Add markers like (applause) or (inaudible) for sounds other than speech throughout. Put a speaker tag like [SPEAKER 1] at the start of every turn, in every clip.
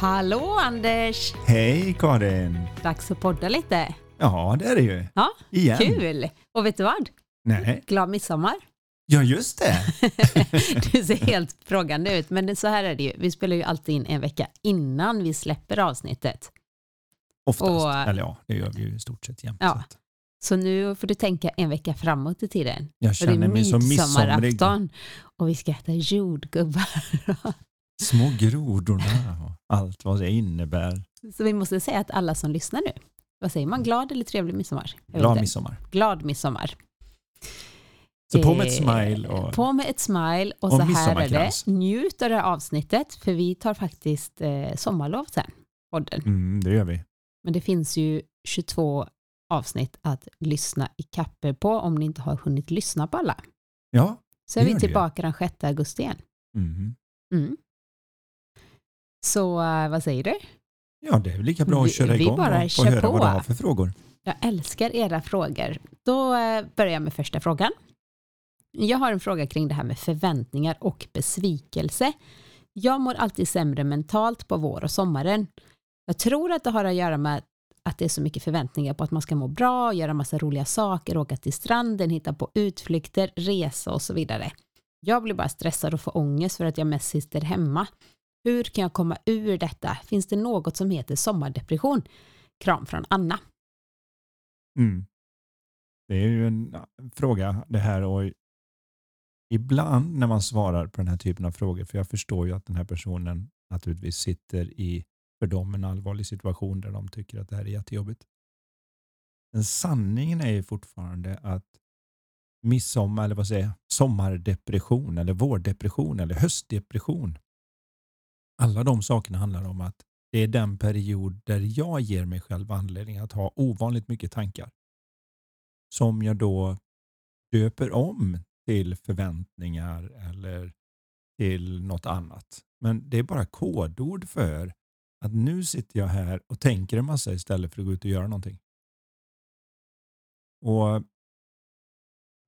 [SPEAKER 1] Hallå Anders!
[SPEAKER 2] Hej Karin!
[SPEAKER 1] Dags att podda lite.
[SPEAKER 2] Ja, det är det ju.
[SPEAKER 1] Ja,
[SPEAKER 2] Igen.
[SPEAKER 1] kul! Och vet du vad?
[SPEAKER 2] Nej.
[SPEAKER 1] Glad midsommar!
[SPEAKER 2] Ja, just det. (laughs)
[SPEAKER 1] du ser helt frågande ut, men så här är det ju. Vi spelar ju alltid in en vecka innan vi släpper avsnittet.
[SPEAKER 2] Oftast.
[SPEAKER 1] Och-
[SPEAKER 2] Eller ja, det gör vi ju i stort sett jämt.
[SPEAKER 1] Ja.
[SPEAKER 2] så
[SPEAKER 1] nu får du tänka en vecka framåt i tiden.
[SPEAKER 2] Jag känner mig så
[SPEAKER 1] midsommarafton och vi ska äta jordgubbar. (laughs)
[SPEAKER 2] Små grodorna och allt vad det innebär.
[SPEAKER 1] Så vi måste säga att alla som lyssnar nu, vad säger man, glad eller trevlig midsommar?
[SPEAKER 2] Glad midsommar.
[SPEAKER 1] Glad midsommar.
[SPEAKER 2] Så på med ett
[SPEAKER 1] Eh,
[SPEAKER 2] smile och
[SPEAKER 1] På med ett smile och,
[SPEAKER 2] Och
[SPEAKER 1] så här är det. Njut av det här avsnittet för vi tar faktiskt eh, sommarlov sen, podden.
[SPEAKER 2] mm, det gör vi.
[SPEAKER 1] Men det finns ju 22 avsnitt att lyssna i kapper på om ni inte har hunnit lyssna på alla.
[SPEAKER 2] Ja.
[SPEAKER 1] Så är vi
[SPEAKER 2] gör det
[SPEAKER 1] tillbaka den 6 augusti igen.
[SPEAKER 2] Mm.
[SPEAKER 1] Mm. Så eh, vad säger du?
[SPEAKER 2] Ja, det är väl lika bra
[SPEAKER 1] Vi-
[SPEAKER 2] att köra
[SPEAKER 1] vi
[SPEAKER 2] igång
[SPEAKER 1] bara
[SPEAKER 2] och
[SPEAKER 1] kör
[SPEAKER 2] höra
[SPEAKER 1] på.
[SPEAKER 2] vad du har för frågor.
[SPEAKER 1] Jag älskar era frågor. Då eh, börjar jag med första frågan. Jag har en fråga kring det här med förväntningar och besvikelse. Jag mår alltid sämre mentalt på vår och sommaren. Jag tror att det har att göra med att det är så mycket förväntningar på att man ska må bra, göra massa roliga saker, åka till stranden, hitta på utflykter, resa och så vidare. Jag blir bara stressad och får ångest för att jag mest sitter hemma. Hur kan jag komma ur detta? Finns det något som heter sommardepression? Kram från Anna.
[SPEAKER 2] Mm. Det är ju en fråga det här och ibland när man svarar på den här typen av frågor, för jag förstår ju att den här personen naturligtvis sitter i för dem en allvarlig situation där de tycker att det här är jättejobbigt. Men sanningen är ju fortfarande att midsommar, eller vad säger jag, sommardepression eller vårdepression eller höstdepression. Alla de sakerna handlar om att det är den period där jag ger mig själv anledning att ha ovanligt mycket tankar. Som jag då döper om till förväntningar eller till något annat. Men det är bara kodord för att nu sitter jag här och tänker en massa istället för att gå ut och göra någonting. Och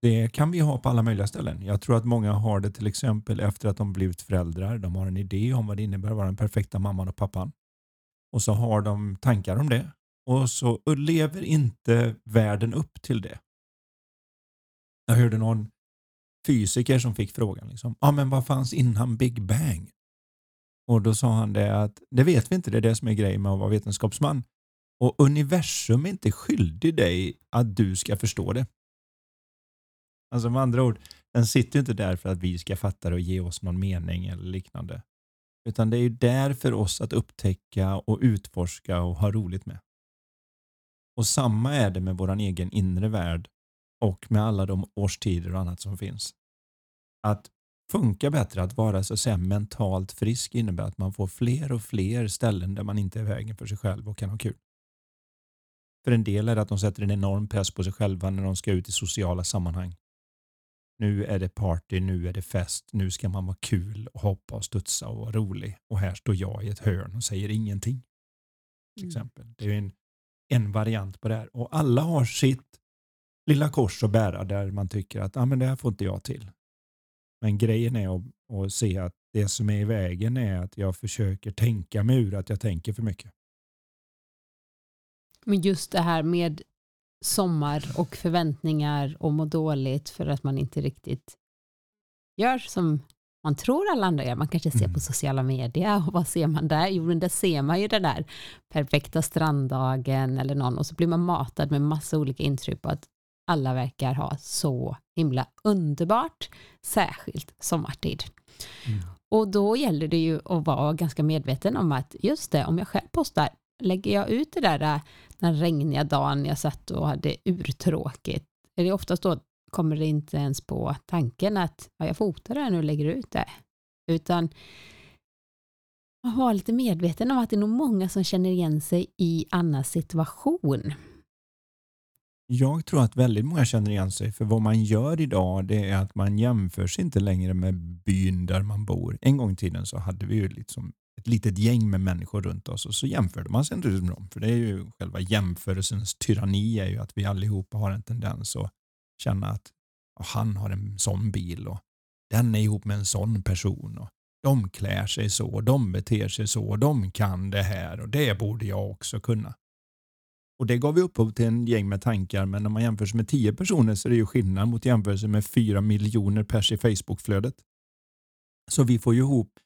[SPEAKER 2] det kan vi ha på alla möjliga ställen. Jag tror att många har det till exempel efter att de blivit föräldrar. De har en idé om vad det innebär att vara den perfekta mamman och pappan. Och så har de tankar om det. Och så lever inte världen upp till det. Jag hörde någon fysiker som fick frågan. Liksom, ah, men vad fanns innan Big Bang? Och då sa han det att det vet vi inte, det är det som är grejen med att vara vetenskapsman. Och universum är inte skyldig dig att du ska förstå det. Alltså med andra ord, den sitter ju inte där för att vi ska fatta det och ge oss någon mening eller liknande. Utan det är ju där för oss att upptäcka och utforska och ha roligt med. Och samma är det med vår egen inre värld och med alla de årstider och annat som finns. Att funka bättre, att vara så att säga mentalt frisk innebär att man får fler och fler ställen där man inte är i vägen för sig själv och kan ha kul. För en del är det att de sätter en enorm press på sig själva när de ska ut i sociala sammanhang. Nu är det party, nu är det fest, nu ska man vara kul och hoppa och studsa och vara rolig. Och här står jag i ett hörn och säger ingenting. Till
[SPEAKER 1] Mm.
[SPEAKER 2] exempel. Det är en, en variant på det här. Och alla har sitt lilla kors att bära där man tycker att ah, men det här får inte jag till. Men grejen är att, att se att det som är i vägen är att jag försöker tänka mig ur att jag tänker för mycket.
[SPEAKER 1] Men just det här med sommar och förväntningar och må dåligt för att man inte riktigt gör som man tror alla andra gör. Man kanske ser
[SPEAKER 2] Mm.
[SPEAKER 1] på sociala medier och vad ser man där? Jo, men där ser man ju den där perfekta stranddagen eller någon och så blir man matad med massa olika intryck på att alla verkar ha så himla underbart, särskilt sommartid.
[SPEAKER 2] Mm.
[SPEAKER 1] Och då gäller det ju att vara ganska medveten om att just det, om jag själv postar, lägger jag ut det där äh, den regniga dagen jag satt och hade urtråkigt, Eller oftast då kommer det inte ens på tanken att ja, jag fotar det här nu och lägger ut det. Utan man var lite medveten om att det är nog många som känner igen sig i Annas situation.
[SPEAKER 2] Jag tror att väldigt många känner igen sig för vad man gör idag det är att man jämför sig inte längre med byn där man bor. En gång i tiden så hade vi ju liksom ett litet gäng med människor runt oss och så jämförde man sig inte med dem. För det är ju själva jämförelsens tyranni är ju att vi allihopa har en tendens att känna att han har en sån bil och den är ihop med en sån person. Och de klär sig så, de beter sig så, de kan det här och det borde jag också kunna. Och Det gav upphov till en gäng med tankar men när man jämför sig med tio personer så är det ju skillnad mot jämförelse med fyra miljoner pers i Facebookflödet. Så vi får ju ihop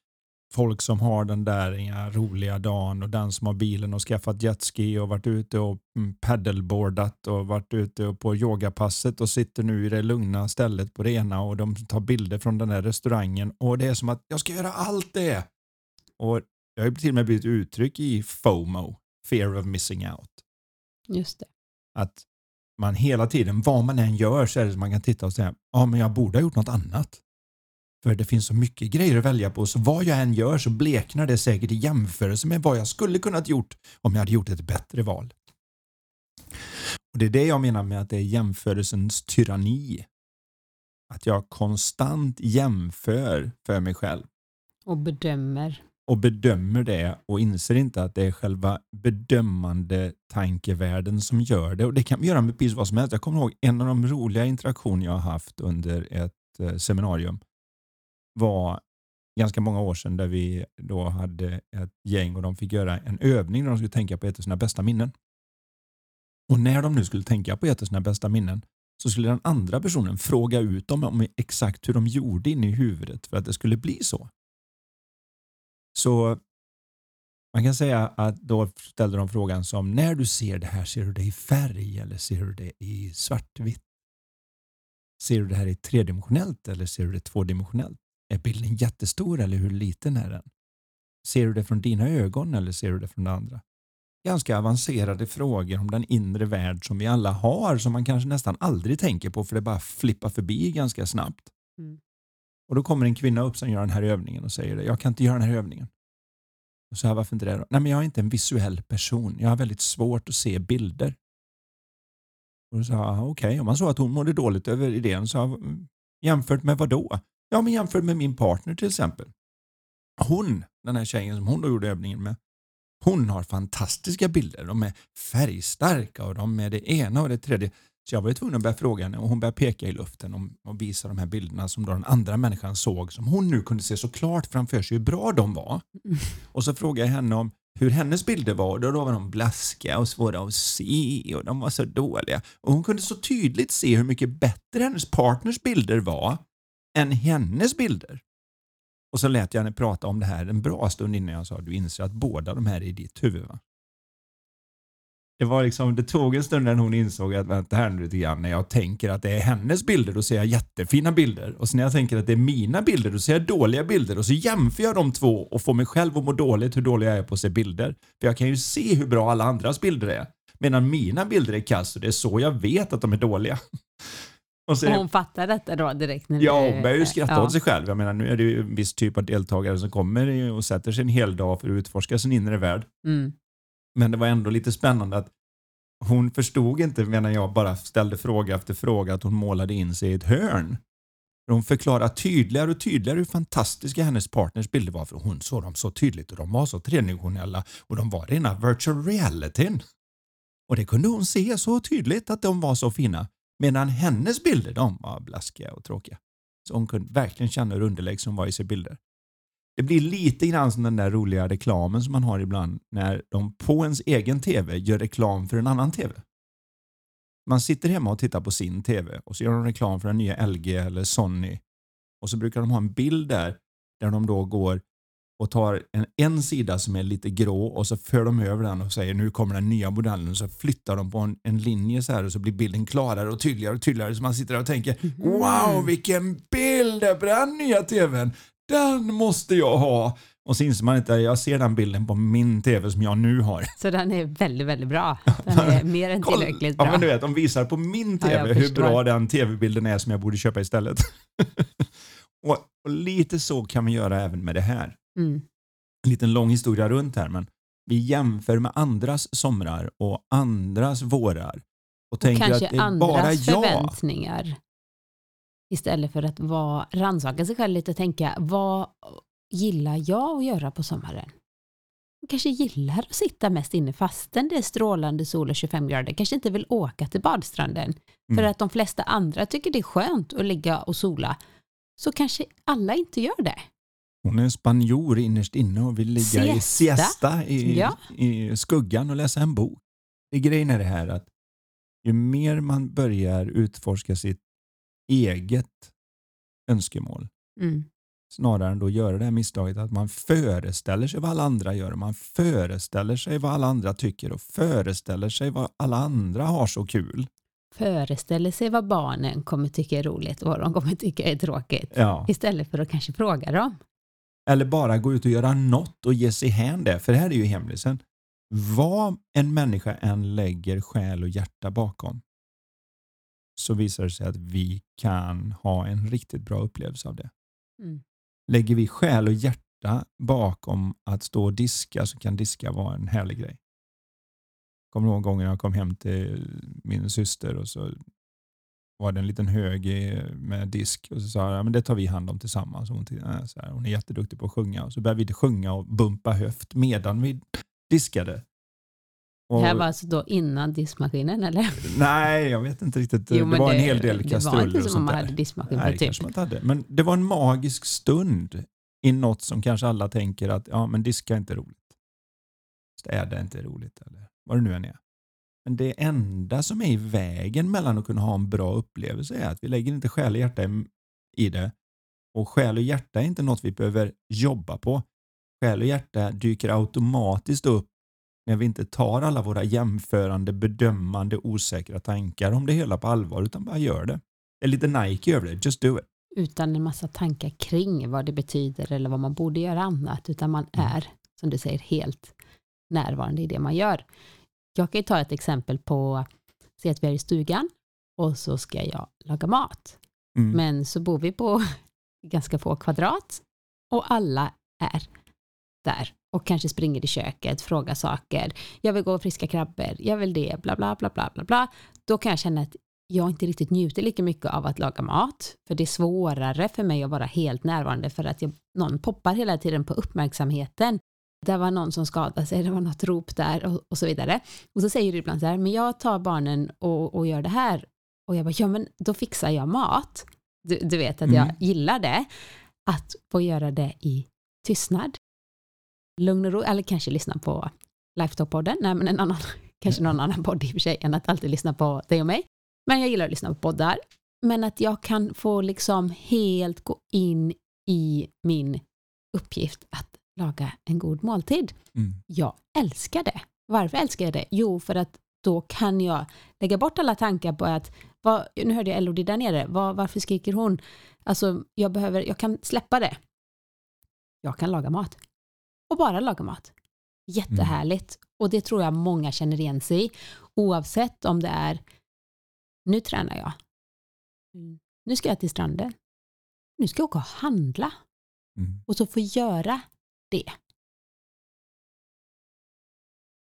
[SPEAKER 2] folk som har den där inga roliga dagen och den som har bilen och skaffat jetski och varit ute och mm, paddleboardat och varit ute på yogapasset och sitter nu i det lugna stället på det ena och de tar bilder från den där restaurangen och det är som att jag ska göra allt det. Och det har till och med blivit uttryck i FOMO, fear of missing out.
[SPEAKER 1] Just det.
[SPEAKER 2] Att man hela tiden, vad man än gör så är det som man kan titta och säga, ja men jag borde ha gjort något annat. För det finns så mycket grejer att välja på så vad jag än gör så bleknar det säkert i jämförelse med vad jag skulle kunnat gjort om jag hade gjort ett bättre val. Och Det är det jag menar med att det är jämförelsens tyranni. Att jag konstant jämför för mig själv.
[SPEAKER 1] Och bedömer.
[SPEAKER 2] Och bedömer det och inser inte att det är själva bedömande tankevärlden som gör det. Och Det kan vi göra med precis vad som helst. Jag kommer ihåg en av de roliga interaktioner jag har haft under ett eh, seminarium var ganska många år sedan där vi då hade ett gäng och de fick göra en övning där de skulle tänka på ett av sina bästa minnen. Och när de nu skulle tänka på ett av sina bästa minnen så skulle den andra personen fråga ut dem om exakt hur de gjorde inne i huvudet för att det skulle bli så. Så man kan säga att då ställde de frågan som när du ser det här, ser du det i färg eller ser du det i svartvitt? Ser du det här i tredimensionellt eller ser du det tvådimensionellt? Är bilden jättestor eller hur liten är den? Ser du det från dina ögon eller ser du det från det andra? Ganska avancerade frågor om den inre värld som vi alla har som man kanske nästan aldrig tänker på för det bara flippar förbi ganska snabbt. Mm. Och Då kommer en kvinna upp som gör den här övningen och säger det. Jag kan inte göra den här övningen. Och så här, varför inte det då? Nej, men jag är inte en visuell person. Jag har väldigt svårt att se bilder. Och då sa okej, okay. om man sa att hon mådde dåligt över idén, så jämfört med vad då? Ja, men jämfört med min partner till exempel. Hon, den här tjejen som hon då gjorde övningen med, hon har fantastiska bilder. De är färgstarka och de är det ena och det tredje. Så jag var tvungen att börja fråga henne och hon började peka i luften och visa de här bilderna som då den andra människan såg som hon nu kunde se så klart framför sig hur bra de var. Mm. Och så frågade jag henne om hur hennes bilder var och då var de blaskiga och svåra att se och de var så dåliga. Och hon kunde så tydligt se hur mycket bättre hennes partners bilder var än hennes bilder. Och så lät jag henne prata om det här en bra stund innan jag sa du inser att båda de här är i ditt huvud. Va? Det, var liksom, det tog en stund när hon insåg att vänta här nu lite grann. När jag tänker att det är hennes bilder då ser jag jättefina bilder. Och sen när jag tänker att det är mina bilder då ser jag dåliga bilder. Och så jämför jag de två och får mig själv att må dåligt hur dålig jag är på att se bilder. För jag kan ju se hur bra alla andras bilder är. Medan mina bilder är kass och det är så jag vet att de är dåliga.
[SPEAKER 1] Och, och hon fattar detta då direkt? När
[SPEAKER 2] ja, hon börjar ju skratta ja. åt sig själv. Jag menar, nu är det ju en viss typ av deltagare som kommer och sätter sig en hel dag för att utforska sin inre värld. Mm. Men det var ändå lite spännande att hon förstod inte, medan jag bara ställde fråga efter fråga, att hon målade in sig i ett hörn. Hon förklarade tydligare och tydligare hur fantastiska hennes partners bilder var, för hon såg dem så tydligt och de var så tredimensionella och de var rena virtual realityn. Och det kunde hon se så tydligt att de var så fina. Medan hennes bilder, de var blaskiga och tråkiga. Så hon kunde verkligen känna hur underlägsen hon var i sina bilder. Det blir lite grann som den där roliga reklamen som man har ibland när de på ens egen TV gör reklam för en annan TV. Man sitter hemma och tittar på sin TV och så gör de reklam för den nya LG eller Sony. Och så brukar de ha en bild där där de då går och tar en, en sida som är lite grå och så för de över den och säger nu kommer den nya modellen och så flyttar de på en, en linje så här och så blir bilden klarare och tydligare och tydligare så man sitter där och tänker mm. wow vilken bild det är på den nya tvn. den måste jag ha. Och så inser man inte, jag ser den bilden på min tv som jag nu har. (laughs)
[SPEAKER 1] Så den är väldigt, väldigt bra. (laughs) Den är mer än tillräckligt bra.
[SPEAKER 2] Ja, men du vet, de visar på min tv
[SPEAKER 1] Ja,
[SPEAKER 2] hur bra den tv-bilden är som jag borde köpa istället. (laughs) och, och lite så kan vi göra även med det här.
[SPEAKER 1] Mm.
[SPEAKER 2] En liten lång historia runt här, men vi jämför med andras somrar och andras vårar. Och, tänker
[SPEAKER 1] Kanske
[SPEAKER 2] att det är bara
[SPEAKER 1] andras
[SPEAKER 2] jag.
[SPEAKER 1] förväntningar. Istället för att vara, rannsaka sig själv lite och tänka, vad gillar jag att göra på sommaren? Jag kanske gillar att sitta mest inne fastän det är strålande sol och 25 grader. Kanske inte vill åka till badstranden. För
[SPEAKER 2] Mm.
[SPEAKER 1] att de flesta andra tycker det är skönt att ligga och sola. Så kanske alla inte gör det.
[SPEAKER 2] Hon är spanjor innerst inne och vill ligga i
[SPEAKER 1] Siesta.
[SPEAKER 2] siesta i,
[SPEAKER 1] Ja.
[SPEAKER 2] i skuggan och läsa en bok. Det grejen är det här att ju mer man börjar utforska sitt eget önskemål
[SPEAKER 1] Mm.
[SPEAKER 2] snarare än då göra det här misstaget att man föreställer sig vad alla andra gör. Man föreställer sig vad alla andra tycker och föreställer sig vad alla andra har så kul.
[SPEAKER 1] Föreställer sig vad barnen kommer tycka är roligt och vad de kommer tycka är tråkigt.
[SPEAKER 2] Ja.
[SPEAKER 1] Istället för att kanske fråga dem.
[SPEAKER 2] Eller bara gå ut och göra något och ge sig hän det. För det här är ju hemlisen. Vad en människa än lägger själ och hjärta bakom så visar det sig att vi kan ha en riktigt bra upplevelse av det.
[SPEAKER 1] Mm.
[SPEAKER 2] Lägger vi själ och hjärta bakom att stå och diska så kan diska vara en härlig grej. Kommer ihåg gången jag kom hem till min syster och så var det en liten hög med disk och så sa jag, ja, men det tar vi hand om tillsammans. Och hon, till- äh, så här, hon är jätteduktig på att sjunga och så började vi sjunga och bumpa höft medan vi diskade. Och,
[SPEAKER 1] Det här var alltså då innan diskmaskinen eller?
[SPEAKER 2] Nej, jag vet inte riktigt.
[SPEAKER 1] Jo,
[SPEAKER 2] det var en hel del
[SPEAKER 1] Det var
[SPEAKER 2] kastruller
[SPEAKER 1] inte som om man hade diskmaskin
[SPEAKER 2] Nej, det
[SPEAKER 1] typ.
[SPEAKER 2] man hade. Men det var en magisk stund i något som kanske alla tänker att ja, men diska är inte roligt. Städa är inte roligt eller vad det nu än är. Men det enda som är i vägen mellan att kunna ha en bra upplevelse är att vi lägger inte själ och hjärta i- det. Och själ och hjärta är inte något vi behöver jobba på. Själ och hjärta dyker automatiskt upp när vi inte tar alla våra jämförande, bedömande, osäkra tankar om det hela på allvar utan bara gör det. Det är lite Nike över det. Just do it.
[SPEAKER 1] Utan en massa tankar kring vad det betyder eller vad man borde göra annat. Utan man
[SPEAKER 2] Mm.
[SPEAKER 1] är, som du säger, helt närvarande i det man gör. Jag kan ju ta ett exempel på, se att vi är i stugan och så ska jag laga mat.
[SPEAKER 2] Mm.
[SPEAKER 1] Men så bor vi på (laughs) ganska få kvadrat och alla är där och kanske springer i köket, frågar saker. Jag vill gå och friska krabbor, jag vill det, bla bla bla bla bla bla. Då kan jag känna att jag inte riktigt njuter lika mycket av att laga mat. För det är svårare för mig att vara helt närvarande för att jag, någon poppar hela tiden på uppmärksamheten. Det var någon som skadade sig, det var något rop där och, och så vidare. Och så säger du ibland så här, men jag tar barnen och, och gör det här. Och jag bara, ja men då fixar jag mat. Du, du vet att jag
[SPEAKER 2] Mm.
[SPEAKER 1] gillar det. Att få göra det i tystnad. Lugn och ro, eller kanske lyssna på Lifetop-podden. Nej men en annan, (laughs) kanske någon annan podd i och för sig än att alltid lyssna på dig och mig. Men jag gillar att lyssna på poddar. Men att jag kan få liksom helt gå in i min uppgift att laga en god måltid.
[SPEAKER 2] Mm.
[SPEAKER 1] Jag älskar det. Varför älskar jag det? Jo, för att då kan jag lägga bort alla tankar på att, vad, nu hörde jag Elodie där nere, vad, varför skriker hon? Alltså, jag, behöver, jag kan släppa det. Jag kan laga mat. Och bara laga mat. Jättehärligt. Och det tror jag många känner igen sig i. Oavsett om det är, nu tränar jag. Mm. Nu ska jag till stranden. Nu ska jag åka och handla.
[SPEAKER 2] Mm.
[SPEAKER 1] Och så få göra det.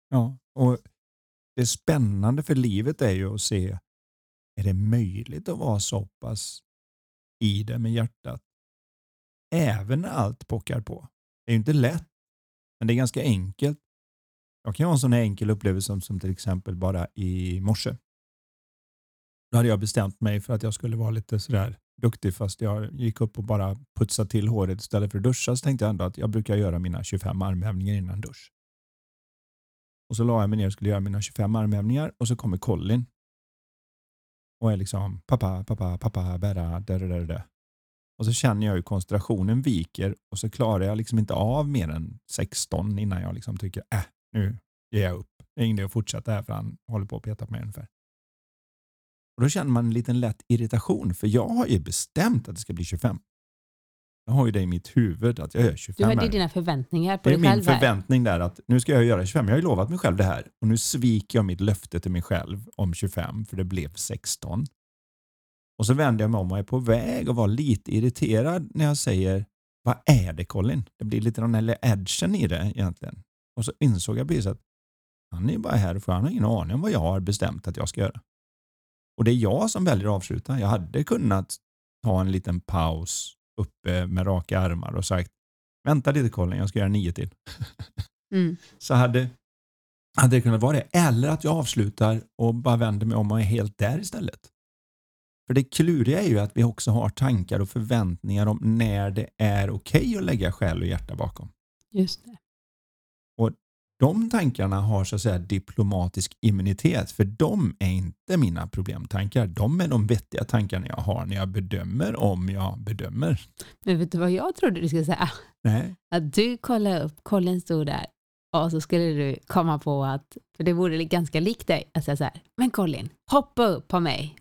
[SPEAKER 2] Ja, och det spännande för livet är ju att se, är det möjligt att vara så pass i det med hjärtat? Även när allt pockar på. Det är ju inte lätt, men det är ganska enkelt. Jag kan ha en sån här enkel upplevelse som, som till exempel bara i morse. Då hade jag bestämt mig för att jag skulle vara lite sådär duktig fast jag gick upp och bara putsade till håret istället för att duscha så tänkte jag ändå att jag brukar göra mina 25 armhävningar innan dusch. Och så la jag mig ner och skulle göra mina 25 armhävningar och så kommer Colin. Och är liksom pappa, pappa, pappa, bära, där, där, där. Och så känner jag hur koncentrationen viker och så klarar jag liksom inte av mer än 16 innan jag liksom tycker äh, nu ger jag upp. Det är ingen idé att fortsätta här för han håller på att peta på mig ungefär. Och då känner man en liten lätt irritation för jag har ju bestämt att det ska bli 25. Jag har ju det i mitt huvud att jag gör 25
[SPEAKER 1] Du det
[SPEAKER 2] här.
[SPEAKER 1] dina förväntningar på
[SPEAKER 2] Det är
[SPEAKER 1] dig
[SPEAKER 2] min
[SPEAKER 1] själv
[SPEAKER 2] förväntning där att nu ska jag göra 25. Jag har ju lovat mig själv det här och nu sviker jag mitt löfte till mig själv om 25 för det blev 16. Och så vänder jag mig om och är på väg att vara lite irriterad när jag säger vad är det Colin? Det blir lite den här edgen i det egentligen. Och så insåg jag precis att han är bara här för han har ingen aning om vad jag har bestämt att jag ska göra. Och det är jag som väljer att avsluta. Jag hade kunnat ta en liten paus uppe med raka armar och sagt vänta lite Colin, jag ska göra nio till. (laughs)
[SPEAKER 1] Mm.
[SPEAKER 2] Så hade, hade det kunnat vara det. Eller att jag avslutar och bara vänder mig om och är helt där istället. För det kluriga är ju att vi också har tankar och förväntningar om när det är okej att lägga själ och hjärta bakom.
[SPEAKER 1] Just det.
[SPEAKER 2] De tankarna har så att säga diplomatisk immunitet för de är inte mina problemtankar. De är de vettiga tankarna jag har när jag bedömer om jag bedömer.
[SPEAKER 1] Men vet du vad jag trodde du skulle säga?
[SPEAKER 2] Nej.
[SPEAKER 1] Att du kollade upp, Colin stod där och så skulle du komma på att, för det vore ganska likt dig, att säga så här, men Colin, hoppa upp på mig,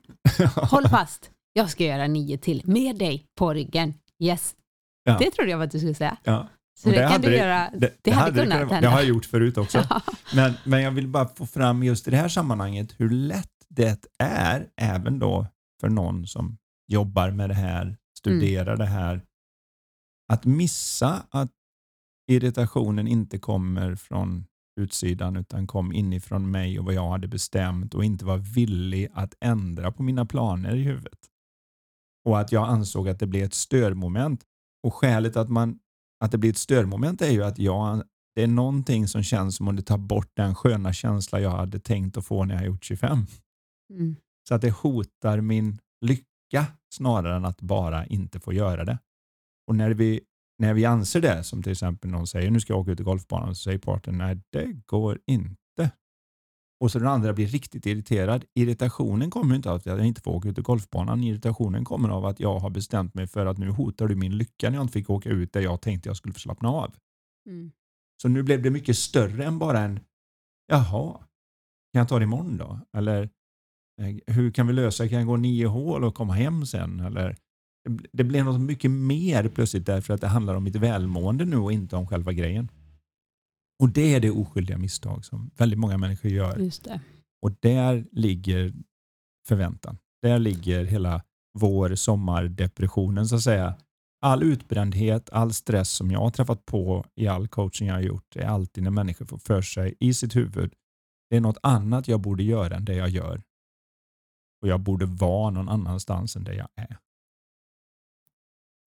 [SPEAKER 1] håll (laughs) fast, jag ska göra nio till med dig på ryggen. Yes.
[SPEAKER 2] Ja.
[SPEAKER 1] Det trodde jag att du skulle säga.
[SPEAKER 2] Ja.
[SPEAKER 1] Så
[SPEAKER 2] Och
[SPEAKER 1] det, kan
[SPEAKER 2] hade
[SPEAKER 1] du göra, det,
[SPEAKER 2] det
[SPEAKER 1] hade,
[SPEAKER 2] hade det
[SPEAKER 1] kunnat hända.
[SPEAKER 2] Det har jag gjort förut också.
[SPEAKER 1] Ja. (laughs)
[SPEAKER 2] Men, men jag vill bara få fram just i det här sammanhanget hur lätt det är, även då för någon som jobbar med det här, studerar det här, att missa att irritationen inte kommer från utsidan utan kom inifrån mig och vad jag hade bestämt och inte var villig att ändra på mina planer i huvudet. Och att jag ansåg att det blev ett störmoment. Och skälet att, man, att det blir ett störmoment är ju att jag, det är någonting som känns som om det tar bort den sköna känsla jag hade tänkt att få när jag gjort 25.
[SPEAKER 1] Mm.
[SPEAKER 2] Så att det hotar min lycka snarare än att bara inte få göra det. Och när vi, när vi anser det, som till exempel någon säger nu ska jag åka ut i golfbanan, så säger parten nej det går inte. Och så den andra blir riktigt irriterad. Irritationen kommer inte av att jag inte får åka ut i golfbanan. Irritationen kommer av att jag har bestämt mig för att nu hotar du min lycka när jag inte fick åka ut där jag tänkte jag skulle få slappna av.
[SPEAKER 1] Mm.
[SPEAKER 2] Så nu blev det mycket större än bara en jaha, kan jag ta det imorgon då? Eller eh, hur kan vi lösa Kan jag gå nio hål och komma hem sen? Eller, det- det blev något mycket mer plötsligt därför att det handlar om mitt välmående nu och inte om själva grejen. Och det är det oskyldiga misstag som väldigt många människor gör. Och där ligger förväntan. Där ligger hela vår sommardepressionen så att säga. All utbrändhet, all stress som jag har träffat på i all coaching jag har gjort är alltid när människor får för sig i sitt huvud det är något annat jag borde göra än det jag gör. Och jag borde vara någon annanstans än det jag är.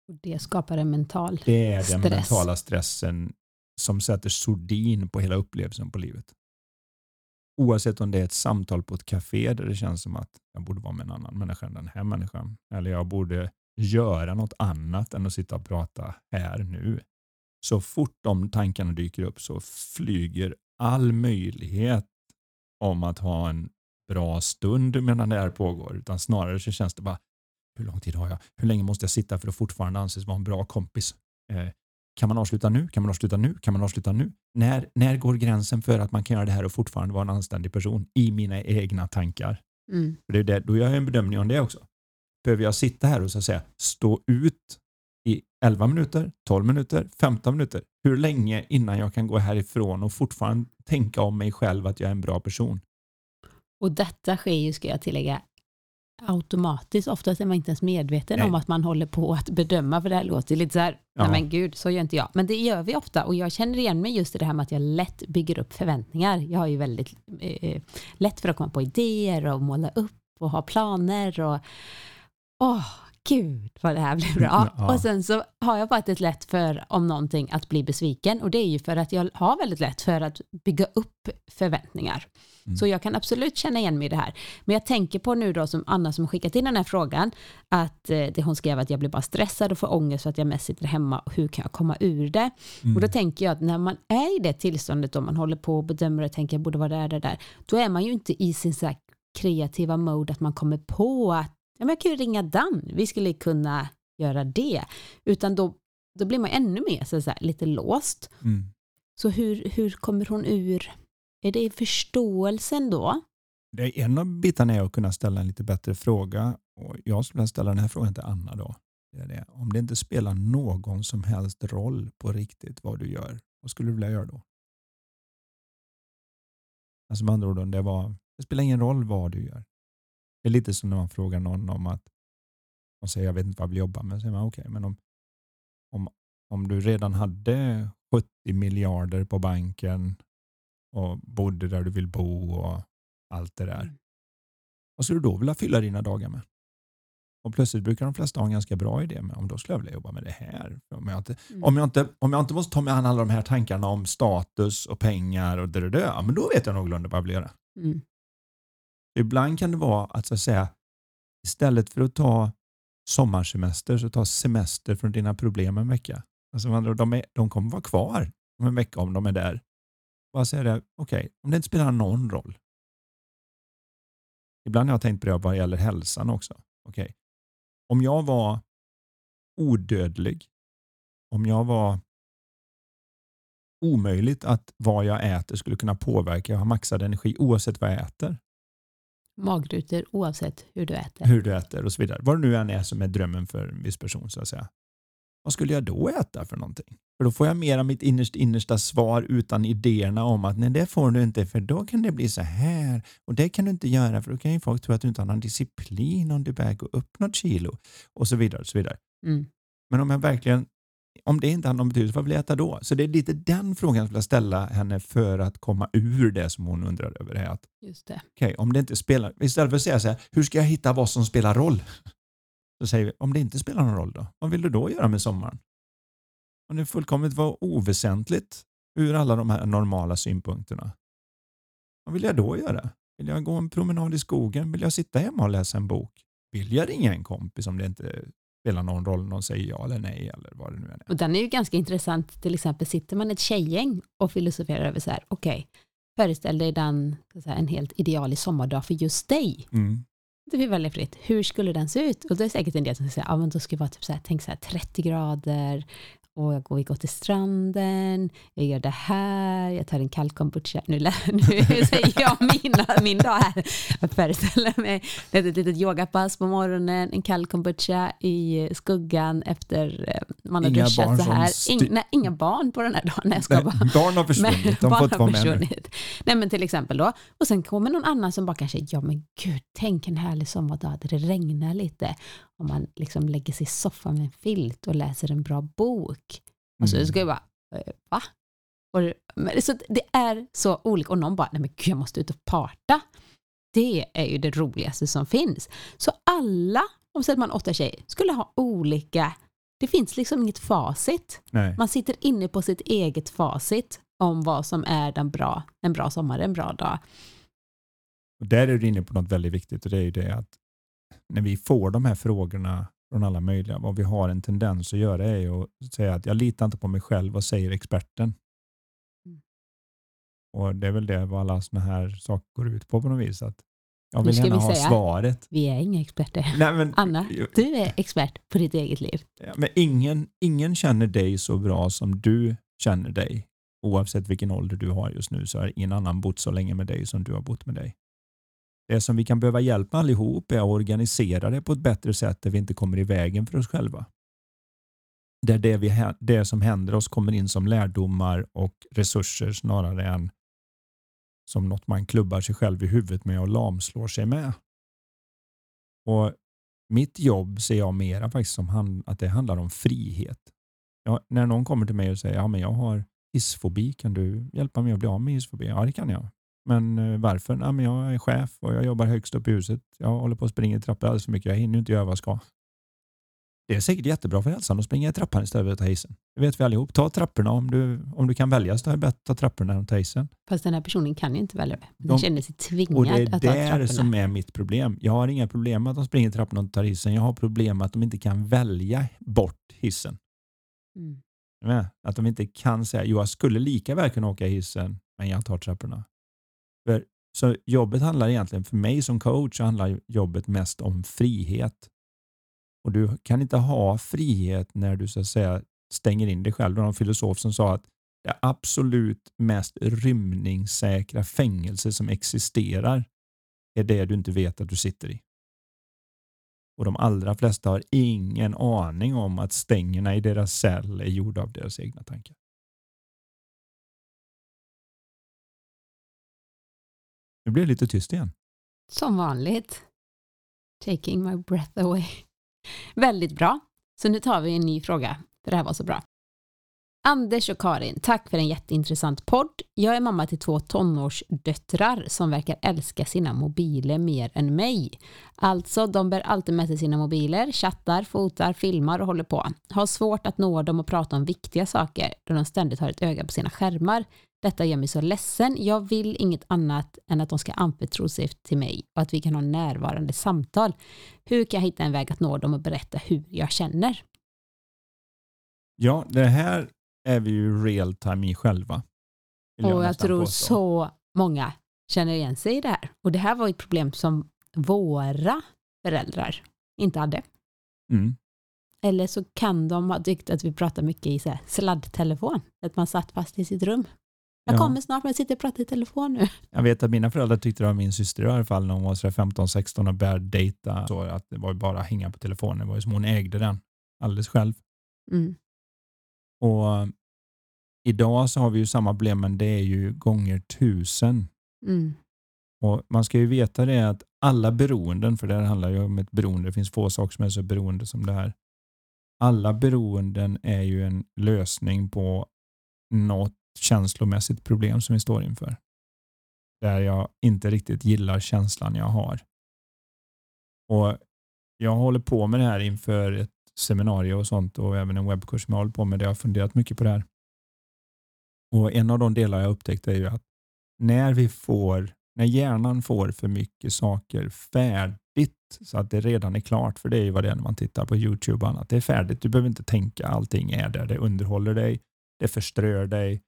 [SPEAKER 1] Och det skapar en mental
[SPEAKER 2] Det är den
[SPEAKER 1] Stress.
[SPEAKER 2] mentala stressen som sätter sordin på hela upplevelsen på livet. Oavsett om det är ett samtal på ett café där det känns som att jag borde vara med en annan människa än den här människan. Eller jag borde göra något annat än att sitta och prata här nu. Så fort de tankarna dyker upp så flyger all möjlighet om att ha en bra stund medan det här pågår. Utan snarare så känns det bara, hur lång tid har jag? Hur länge måste jag sitta för att fortfarande anses vara en bra kompis? Eh, kan man avsluta nu? Kan man avsluta nu? Kan man avsluta nu? När, när går gränsen för att man kan göra det här och fortfarande vara en anständig person i mina egna tankar?
[SPEAKER 1] Mm.
[SPEAKER 2] För det är det, då gör jag en bedömning om det också. Behöver jag sitta här och så säga stå ut i 11 minuter, 12 minuter, 15 minuter? Hur länge innan jag kan gå härifrån och fortfarande tänka om mig själv att jag är en bra person?
[SPEAKER 1] Och detta sker ju, ska jag tillägga, automatiskt. Oftast är man inte ens medveten
[SPEAKER 2] Nej.
[SPEAKER 1] om att man håller på att bedöma, för det här låter lite så här,
[SPEAKER 2] Ja.
[SPEAKER 1] nej men gud, så gör inte jag. Men det gör vi ofta och jag känner igen mig just i det här med att jag lätt bygger upp förväntningar. Jag har ju väldigt eh, lätt för att komma på idéer och måla upp och ha planer och åh, gud vad det här blir bra. (laughs)
[SPEAKER 2] Ja.
[SPEAKER 1] Och sen så har jag faktiskt lätt för om någonting att bli besviken och det är ju för att jag har väldigt lätt för att bygga upp förväntningar.
[SPEAKER 2] Mm.
[SPEAKER 1] Så jag kan absolut känna igen mig i det här. Men jag tänker på nu då som Anna som skickat in den här frågan, att eh, det hon skrev att jag blir bara stressad och får ångest för att jag mest sitter hemma och hur kan jag komma ur det?
[SPEAKER 2] Mm.
[SPEAKER 1] Och då tänker jag att när man är i det tillståndet då man håller på och bedömer och tänker jag borde vara där, där, där, då är man ju inte i sin så här kreativa mode att man kommer på att ja, men jag kan ju ringa Dan, vi skulle kunna göra det. Utan då, då blir man ännu mer så här, lite låst.
[SPEAKER 2] Mm.
[SPEAKER 1] Så hur, hur kommer hon ur, är det förståelsen då?
[SPEAKER 2] Det är en av bitarna är att kunna ställa en lite bättre fråga. Och jag skulle vilja ställa den här frågan till Anna då. Det är det. Om det inte spelar någon som helst roll på riktigt vad du gör, vad skulle du vilja göra då? Alltså med andra ord, det, var, det spelar ingen roll vad du gör. Det är lite som när man frågar någon om att man säger jag vet inte vad jag vill jobba med. Säger man, okay, men om, om, om du redan hade 70 miljarder på banken och bodde där du vill bo och allt det där. Mm. Vad skulle du då vilja fylla dina dagar med? Och plötsligt brukar de flesta ha en ganska bra idé med om då skulle jag vilja jobba med det här. Om jag inte, mm. om jag inte, om jag inte måste ta mig an alla de här tankarna om status och pengar och det, ja, men då vet jag någorlunda vad jag vill göra. Mm. Ibland kan det vara att, så att säga, istället för att ta sommarsemester så ta semester från dina problem en vecka. Alltså, de, är, de kommer vara kvar om en vecka om de är där. Bara säga det, okej, okay, om det inte spelar någon roll. Ibland har jag tänkt på det vad gäller hälsan också. Okej, okay. om jag var odödlig, om jag var omöjligt att vad jag äter skulle kunna påverka, jag har maxad energi oavsett vad jag äter.
[SPEAKER 1] Magrutor oavsett hur du äter.
[SPEAKER 2] Hur du äter och så vidare. Vad det nu än är som är drömmen för en viss person så att säga. Vad skulle jag då äta för någonting? För då får jag mera mitt innerst, innersta svar utan idéerna om att nej det får du inte för då kan det bli så här och det kan du inte göra för då kan ju folk tro att du inte har någon disciplin om du gå upp något kilo och så vidare. Och så vidare. Mm. Men om jag verkligen om det inte har någon betydelse, vad vill jag äta då? Så det är lite den frågan jag skulle ställa henne för att komma ur det som hon undrar över. Att,
[SPEAKER 1] Just det.
[SPEAKER 2] Okay, om det inte spelar, istället för att säga så här, hur ska jag hitta vad som spelar roll? (laughs) Så säger vi, om det inte spelar någon roll då? Vad vill du då göra med sommaren? Om det fullkomligt var oväsentligt ur alla de här normala synpunkterna. Vad vill jag då göra? Vill jag gå en promenad i skogen? Vill jag sitta hemma och läsa en bok? Vill jag ringa en kompis om det inte spelar någon roll om någon säger ja eller nej eller vad det nu är.
[SPEAKER 1] Och den är ju ganska intressant, till exempel sitter man ett tjejgäng och filosoferar över så här, okej, okay, föreställ dig den, en helt idealisk sommardag för just dig. Mm. Det blir väldigt fritt. Hur skulle den se ut? Och det är säkert en del som säger, ja men då ska det vara typ så här, tänk så här 30 grader, och jag går, vi går till stranden, jag gör det här, jag tar en kall kombucha. Nu, (laughs) nu säger jag mina, min dag här. Jag föreställer mig ett, litet yogapass på morgonen, en kall kombucha i skuggan efter eh, man har inga duschat så här. In, nej, inga barn på den här dagen. Nej,
[SPEAKER 2] nej, barn har försvunnit, men, de får inte vara med nu.
[SPEAKER 1] Nej men till exempel då. Och sen kommer någon annan som bara kanske, ja men gud, tänk en härlig sommardag där det regnar lite om man liksom lägger sig i soffan med en filt och läser en bra bok. Och så mm. ska jag bara, eh, va? Och, så det är så olika. Och någon bara, nej men gud jag måste ut och parta. Det är ju det roligaste som finns. Så alla, om säger man åtta tjejer, skulle ha olika, det finns liksom inget facit. Nej. Man sitter inne på sitt eget facit om vad som är den bra, en bra sommar, en bra dag.
[SPEAKER 2] Och där är du inne på något väldigt viktigt och det är ju det att när vi får de här frågorna från alla möjliga, vad vi har en tendens att göra är att säga att jag litar inte på mig själv, vad säger experten? Mm. Och Det är väl det vad alla sådana här saker går ut på på något vis. Att jag vill gärna ha säga, svaret.
[SPEAKER 1] Vi är inga experter. Nej, men, Anna, du är expert på ditt eget liv.
[SPEAKER 2] Men ingen, ingen känner dig så bra som du känner dig. Oavsett vilken ålder du har just nu så har ingen annan bott så länge med dig som du har bott med dig. Det som vi kan behöva hjälp med allihop är att organisera det på ett bättre sätt där vi inte kommer i vägen för oss själva. Där det, vi, det som händer oss kommer in som lärdomar och resurser snarare än som något man klubbar sig själv i huvudet med och lamslår sig med. Och Mitt jobb ser jag mera faktiskt som att det handlar om frihet. Ja, när någon kommer till mig och säger ja, jag har hissfobi, kan du hjälpa mig att bli av med hissfobi? Ja, det kan jag. Men eh, varför? Ja, men jag är chef och jag jobbar högst upp i huset. Jag håller på att springa i trappor alldeles för mycket. Jag hinner inte göra vad jag ska. Det är säkert jättebra för hälsan att springa i trappan istället för att ta hissen. Det vet vi allihop. Ta trapporna om du, om du kan välja så är det bättre att ta trapporna än att ta hissen.
[SPEAKER 1] Fast den här personen kan ju inte välja det. Den De, känner sig tvingad att ta trapporna.
[SPEAKER 2] Det är det som är mitt problem. Jag har inga problem med att de springer i trapporna och tar hissen. Jag har problem med att de inte kan välja bort hissen. Mm. Att de inte kan säga, jo jag skulle lika väl kunna åka hissen, men jag tar trapporna. För, så jobbet handlar egentligen, för mig som coach, handlar jobbet mest om frihet. Och Du kan inte ha frihet när du så att säga stänger in dig själv. Det var en filosof som sa att det absolut mest rymningssäkra fängelse som existerar är det du inte vet att du sitter i. Och de allra flesta har ingen aning om att stängerna i deras cell är gjorda av deras egna tankar. Nu blir det lite tyst igen.
[SPEAKER 1] Som vanligt. Taking my breath away. Väldigt bra. Så nu tar vi en ny fråga, för det här var så bra. Anders och Karin, tack för en jätteintressant podd. Jag är mamma till två tonårsdöttrar som verkar älska sina mobiler mer än mig. Alltså, de bär alltid med sig sina mobiler, chattar, fotar, filmar och håller på. Har svårt att nå dem och prata om viktiga saker då de ständigt har ett öga på sina skärmar. Detta gör mig så ledsen. Jag vill inget annat än att de ska anförtro sig till mig och att vi kan ha närvarande samtal. Hur kan jag hitta en väg att nå dem och berätta hur jag känner?
[SPEAKER 2] Ja, det här är vi ju real time i själva.
[SPEAKER 1] Och jag, jag tror påstå. så många känner igen sig i det här. Och det här var ett problem som våra föräldrar inte hade.
[SPEAKER 2] Mm.
[SPEAKER 1] Eller så kan de ha tyckt att vi pratar mycket i så sladdtelefon, att man satt fast i sitt rum. Jag ja. kommer snart, men jag sitter och pratar i telefon nu. (laughs)
[SPEAKER 2] Jag vet att mina föräldrar tyckte det var min syster i alla fall när hon var 15-16 och började dejta. Så att det var bara att hänga på telefonen. Det var ju som hon ägde den alldeles själv.
[SPEAKER 1] Mm.
[SPEAKER 2] Och Idag så har vi ju samma problem, men det är ju gånger tusen.
[SPEAKER 1] Mm.
[SPEAKER 2] Och Man ska ju veta det att alla beroenden, för det här handlar ju om ett beroende, det finns få saker som är så beroende som det här. Alla beroenden är ju en lösning på något känslomässigt problem som vi står inför. Där jag inte riktigt gillar känslan jag har. Och Jag håller på med det här inför ett seminarium och sånt och även en webbkurs som jag håller på med. Där jag har funderat mycket på det här. Och En av de delar jag upptäckte är ju att när vi får, när hjärnan får för mycket saker färdigt så att det redan är klart, för det är ju vad det är när man tittar på Youtube och annat. Det är färdigt, du behöver inte tänka, allting är där. Det underhåller dig, det förströr dig,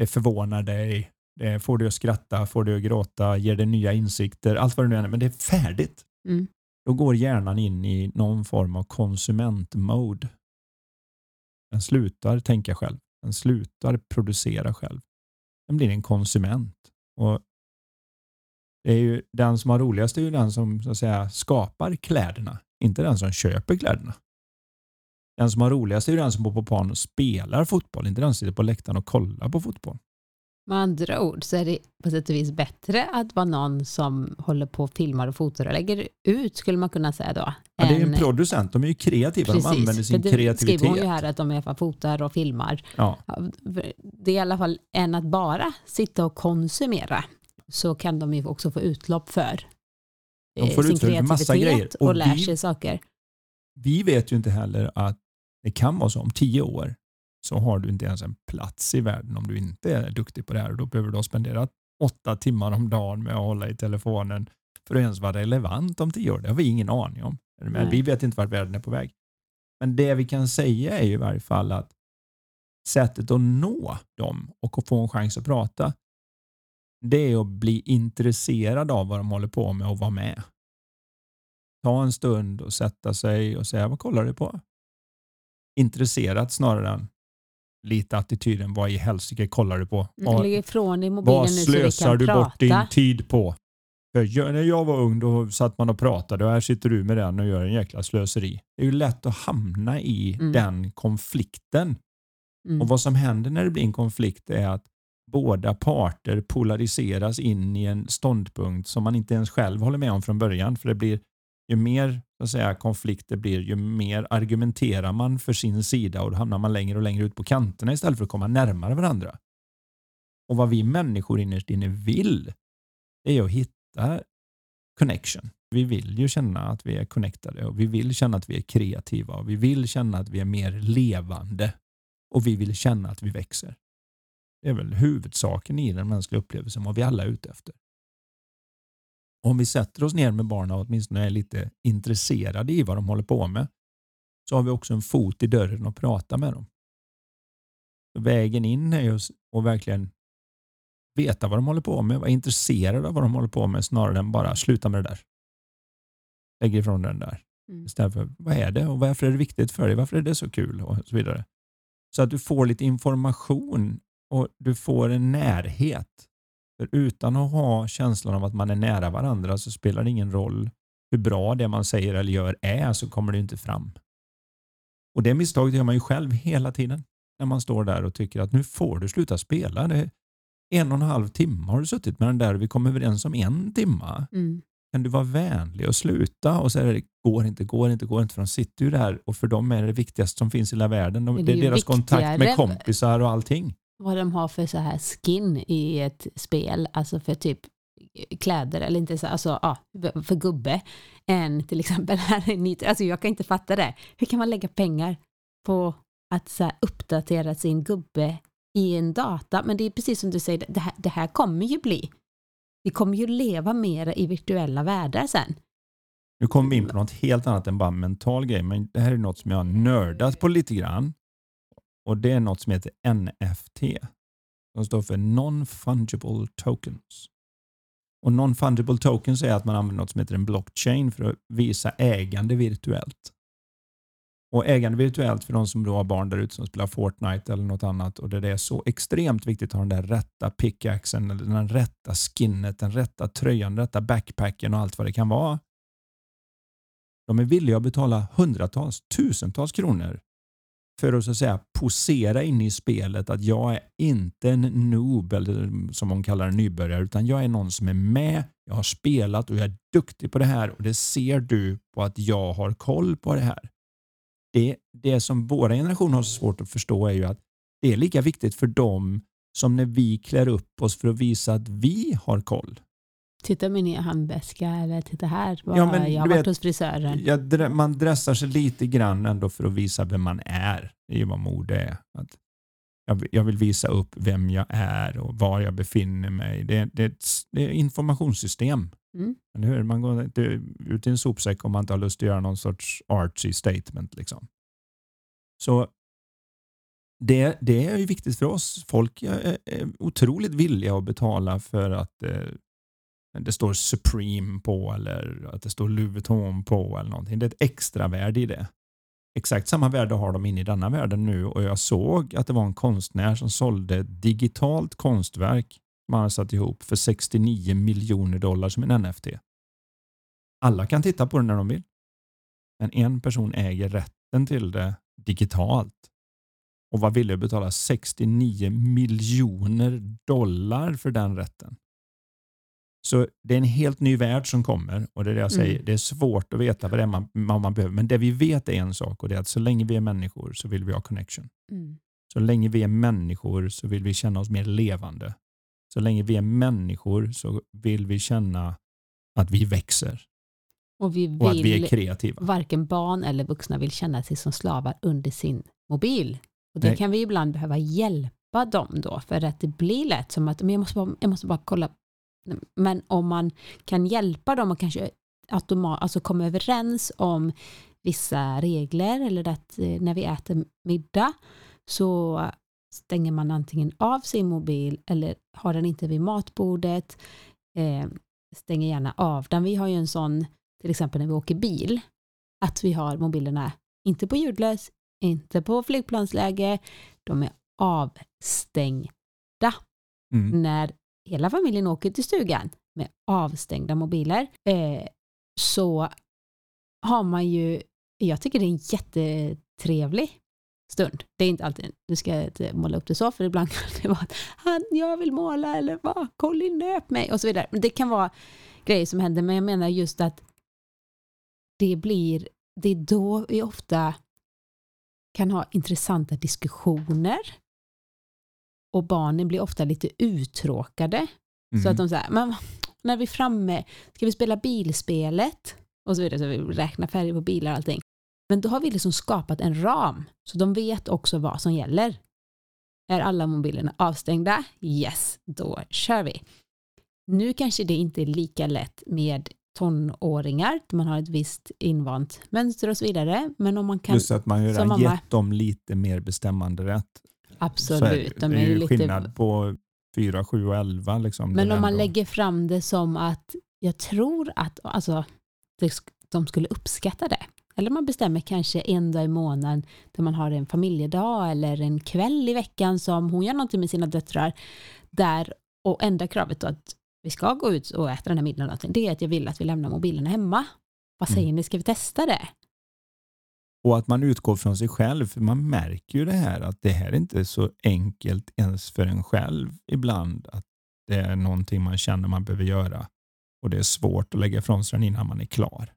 [SPEAKER 2] det förvånar dig, det får dig att skratta, får dig att gråta, ger dig nya insikter, allt vad det nu är, men det är färdigt.
[SPEAKER 1] Mm.
[SPEAKER 2] Då går hjärnan in i någon form av konsumentmode. Den slutar tänka själv. Den slutar producera själv. Den blir en konsument. Och det är ju, den som har roligast är ju den som så att säga, skapar kläderna, inte den som köper kläderna. Den som har roligast är ju den som bor på plan och spelar fotboll, inte den som sitter på läktaren och kollar på fotboll.
[SPEAKER 1] Med andra ord så är det på sätt och vis bättre att vara någon som håller på och filmar och fotar och lägger ut, skulle man kunna säga då.
[SPEAKER 2] Ja, det är en producent, de är ju kreativa, Precis, de använder sin det kreativitet. skriver
[SPEAKER 1] hon ju här att de i alla fall fotar och filmar.
[SPEAKER 2] Ja.
[SPEAKER 1] Det är i alla fall än att bara sitta och konsumera, så kan de ju också få utlopp för de får sin kreativitet massa grejer. och, och lär sig saker.
[SPEAKER 2] Vi vet ju inte heller att det kan vara så om tio år så har du inte ens en plats i världen om du inte är duktig på det här. Då behöver du ha spenderat åtta timmar om dagen med att hålla i telefonen för att ens vara relevant om tio år. Det har vi ingen aning om. Men vi vet inte vart världen är på väg. Men det vi kan säga är i varje fall att sättet att nå dem och få en chans att prata, det är att bli intresserad av vad de håller på med och vara med. Ta en stund och sätta sig och säga, vad kollar du på? Intresserat snarare än lite attityden, vad i helsike kollar du på?
[SPEAKER 1] Lägg ifrån dig mobilen
[SPEAKER 2] vad
[SPEAKER 1] nu
[SPEAKER 2] slösar
[SPEAKER 1] du
[SPEAKER 2] prata. bort din tid på? För när jag var ung då satt man och pratade och här sitter du med den och gör en jäkla slöseri. Det är ju lätt att hamna i mm. den konflikten. Mm. Och Vad som händer när det blir en konflikt är att båda parter polariseras in i en ståndpunkt som man inte ens själv håller med om från början. För det blir ju mer så att säga, konflikter blir, ju mer argumenterar man för sin sida och då hamnar man längre och längre ut på kanterna istället för att komma närmare varandra. Och vad vi människor innerst inne vill, är att hitta connection. Vi vill ju känna att vi är connectade och vi vill känna att vi är kreativa och vi vill känna att vi är mer levande och vi vill känna att vi växer. Det är väl huvudsaken i den mänskliga upplevelsen, vad vi alla är ute efter. Om vi sätter oss ner med barnen och åtminstone är lite intresserade i vad de håller på med så har vi också en fot i dörren och prata med dem. Vägen in är ju att verkligen veta vad de håller på med, vara intresserad av vad de håller på med snarare än bara sluta med det där. Lägg ifrån den där. Mm. Istället för vad är det och varför är det viktigt för dig? Varför är det så kul? och så vidare. Så att du får lite information och du får en närhet för utan att ha känslan av att man är nära varandra så spelar det ingen roll hur bra det man säger eller gör är så kommer det inte fram. Och Det misstaget gör man ju själv hela tiden när man står där och tycker att nu får du sluta spela. Det en och en halv timme har du suttit med den där och vi kom överens om en timme.
[SPEAKER 1] Mm.
[SPEAKER 2] Kan du vara vänlig och sluta? Och så är det går inte, går inte, går inte. För de sitter ju där och för dem är det viktigaste som finns i hela världen. De, det
[SPEAKER 1] det
[SPEAKER 2] är deras kontakt med kompisar och allting.
[SPEAKER 1] Vad de har för så här skin i ett spel, alltså för typ eh, kläder eller inte så, alltså ja, för gubbe än till exempel (laughs) här i Nitro. Alltså jag kan inte fatta det. Hur kan man lägga pengar på att så här, uppdatera sin gubbe i en data? Men det är precis som du säger, det här, det här kommer ju bli. Vi kommer ju leva mer i virtuella världar sen.
[SPEAKER 2] Nu kommer vi in på något helt annat än bara mental grej, men det här är något som jag har nördat på lite grann. Och det är något som heter NFT. Som står för Non-Fungible Tokens. Och Non-Fungible Tokens är att man använder något som heter en blockchain för att visa ägande virtuellt. Och ägande virtuellt för de som då har barn där ute som spelar Fortnite eller något annat och där det är så extremt viktigt att ha den där rätta pickaxen, eller den rätta skinnet, den rätta tröjan, den rätta backpacken och allt vad det kan vara. De är villiga att betala hundratals, tusentals kronor för att så att säga posera in i spelet att jag är inte en noob eller som hon kallar en nybörjare utan jag är någon som är med, jag har spelat och jag är duktig på det här och det ser du på att jag har koll på det här. Det, det som våra generationer har så svårt att förstå är ju att det är lika viktigt för dem som när vi klär upp oss för att visa att vi har koll.
[SPEAKER 1] Titta min nya handväska eller titta här,
[SPEAKER 2] Ja, men
[SPEAKER 1] jag har
[SPEAKER 2] du
[SPEAKER 1] varit
[SPEAKER 2] vet,
[SPEAKER 1] hos frisören.
[SPEAKER 2] Jag, man dressar sig lite grann ändå för att visa vem man är. Det är ju vad mode är. Att jag, jag vill visa upp vem jag är och var jag befinner mig. Det, det, är ett det är informationssystem.
[SPEAKER 1] Mm.
[SPEAKER 2] Eller hur? Man går inte ut i en sopsäck om man inte har lust att göra någon sorts artsy statement. Liksom. Så det, det är ju viktigt för oss. Folk är, är otroligt villiga att betala för att eh, det står Supreme på eller att det står Louis Vuitton på eller någonting. Det är ett extra värde i det. Exakt samma värde har de inne i denna världen nu och jag såg att det var en konstnär som sålde ett digitalt konstverk man har satt ihop för 69 miljoner dollar som en NFT. Alla kan titta på det när de vill. Men en person äger rätten till det digitalt och var villig att betala 69 miljoner dollar för den rätten. Så det är en helt ny värld som kommer och det är det jag säger.
[SPEAKER 1] Mm.
[SPEAKER 2] Det är svårt att veta vad det är man, vad man behöver. Men det vi vet är en sak och det är att så länge vi är människor så vill vi ha connection.
[SPEAKER 1] Mm.
[SPEAKER 2] Så länge vi är människor så vill vi känna oss mer levande. Så länge vi är människor så vill vi känna att vi växer
[SPEAKER 1] Och vi
[SPEAKER 2] och att vi är
[SPEAKER 1] vill,
[SPEAKER 2] kreativa.
[SPEAKER 1] varken barn eller vuxna vill känna sig som slavar under sin mobil. Och det
[SPEAKER 2] Nej.
[SPEAKER 1] kan vi ibland behöva hjälpa dem då, för att det blir lätt som att men jag, måste bara, jag måste bara kolla. Men om man kan hjälpa dem och kanske automat, alltså komma överens om vissa regler eller att eh, när vi äter middag så stänger man antingen av sin mobil eller har den inte vid matbordet. Eh, stänger gärna av den. Vi har ju en sån, till exempel när vi åker bil, att vi har mobilerna inte på ljudlös, inte på flygplansläge, de är avstängda
[SPEAKER 2] Mm.
[SPEAKER 1] när hela familjen åker till stugan med avstängda mobiler eh, så har man ju, jag tycker det är en jättetrevlig stund. Det är inte alltid, nu ska jag inte måla upp det så, för ibland (laughs) kan det vara att han, jag vill måla eller vad, Colin nöp mig och så vidare. Men det kan vara grejer som händer, men jag menar just att det blir, det är då vi ofta kan ha intressanta diskussioner och barnen blir ofta lite uttråkade. Så
[SPEAKER 2] Mm.
[SPEAKER 1] att de säger, men när vi är framme, ska vi spela bilspelet? Och så vidare, så vi räknar färger på bilar och allting. Men då har vi liksom skapat en ram, så de vet också vad som gäller. Är alla mobilerna avstängda? Yes, då kör vi. Nu kanske det inte är lika lätt med tonåringar, man har ett visst invant mönster och så vidare. Men om man kan,
[SPEAKER 2] Plus att man ju
[SPEAKER 1] som
[SPEAKER 2] redan
[SPEAKER 1] mamma-
[SPEAKER 2] gett dem lite mer bestämmande rätt. Så är det
[SPEAKER 1] absolut,
[SPEAKER 2] det
[SPEAKER 1] är ju lite
[SPEAKER 2] skillnad på 4, 7 och 11. Liksom.
[SPEAKER 1] Men om man
[SPEAKER 2] ändå-
[SPEAKER 1] lägger fram det som att jag tror att alltså, de skulle uppskatta det. Eller man bestämmer kanske en dag i månaden där man har en familjedag eller en kväll i veckan som hon gör någonting med sina döttrar. Där, och enda kravet då att vi ska gå ut och äta den här middagen, det är att jag vill att vi lämnar mobilerna hemma. Vad
[SPEAKER 2] Mm.
[SPEAKER 1] säger ni, ska vi testa det?
[SPEAKER 2] Och att man utgår från sig själv, för man märker ju det här att det här är inte så enkelt ens för en själv ibland. Att det är någonting man känner man behöver göra och det är svårt att lägga ifrån sig den innan man är klar.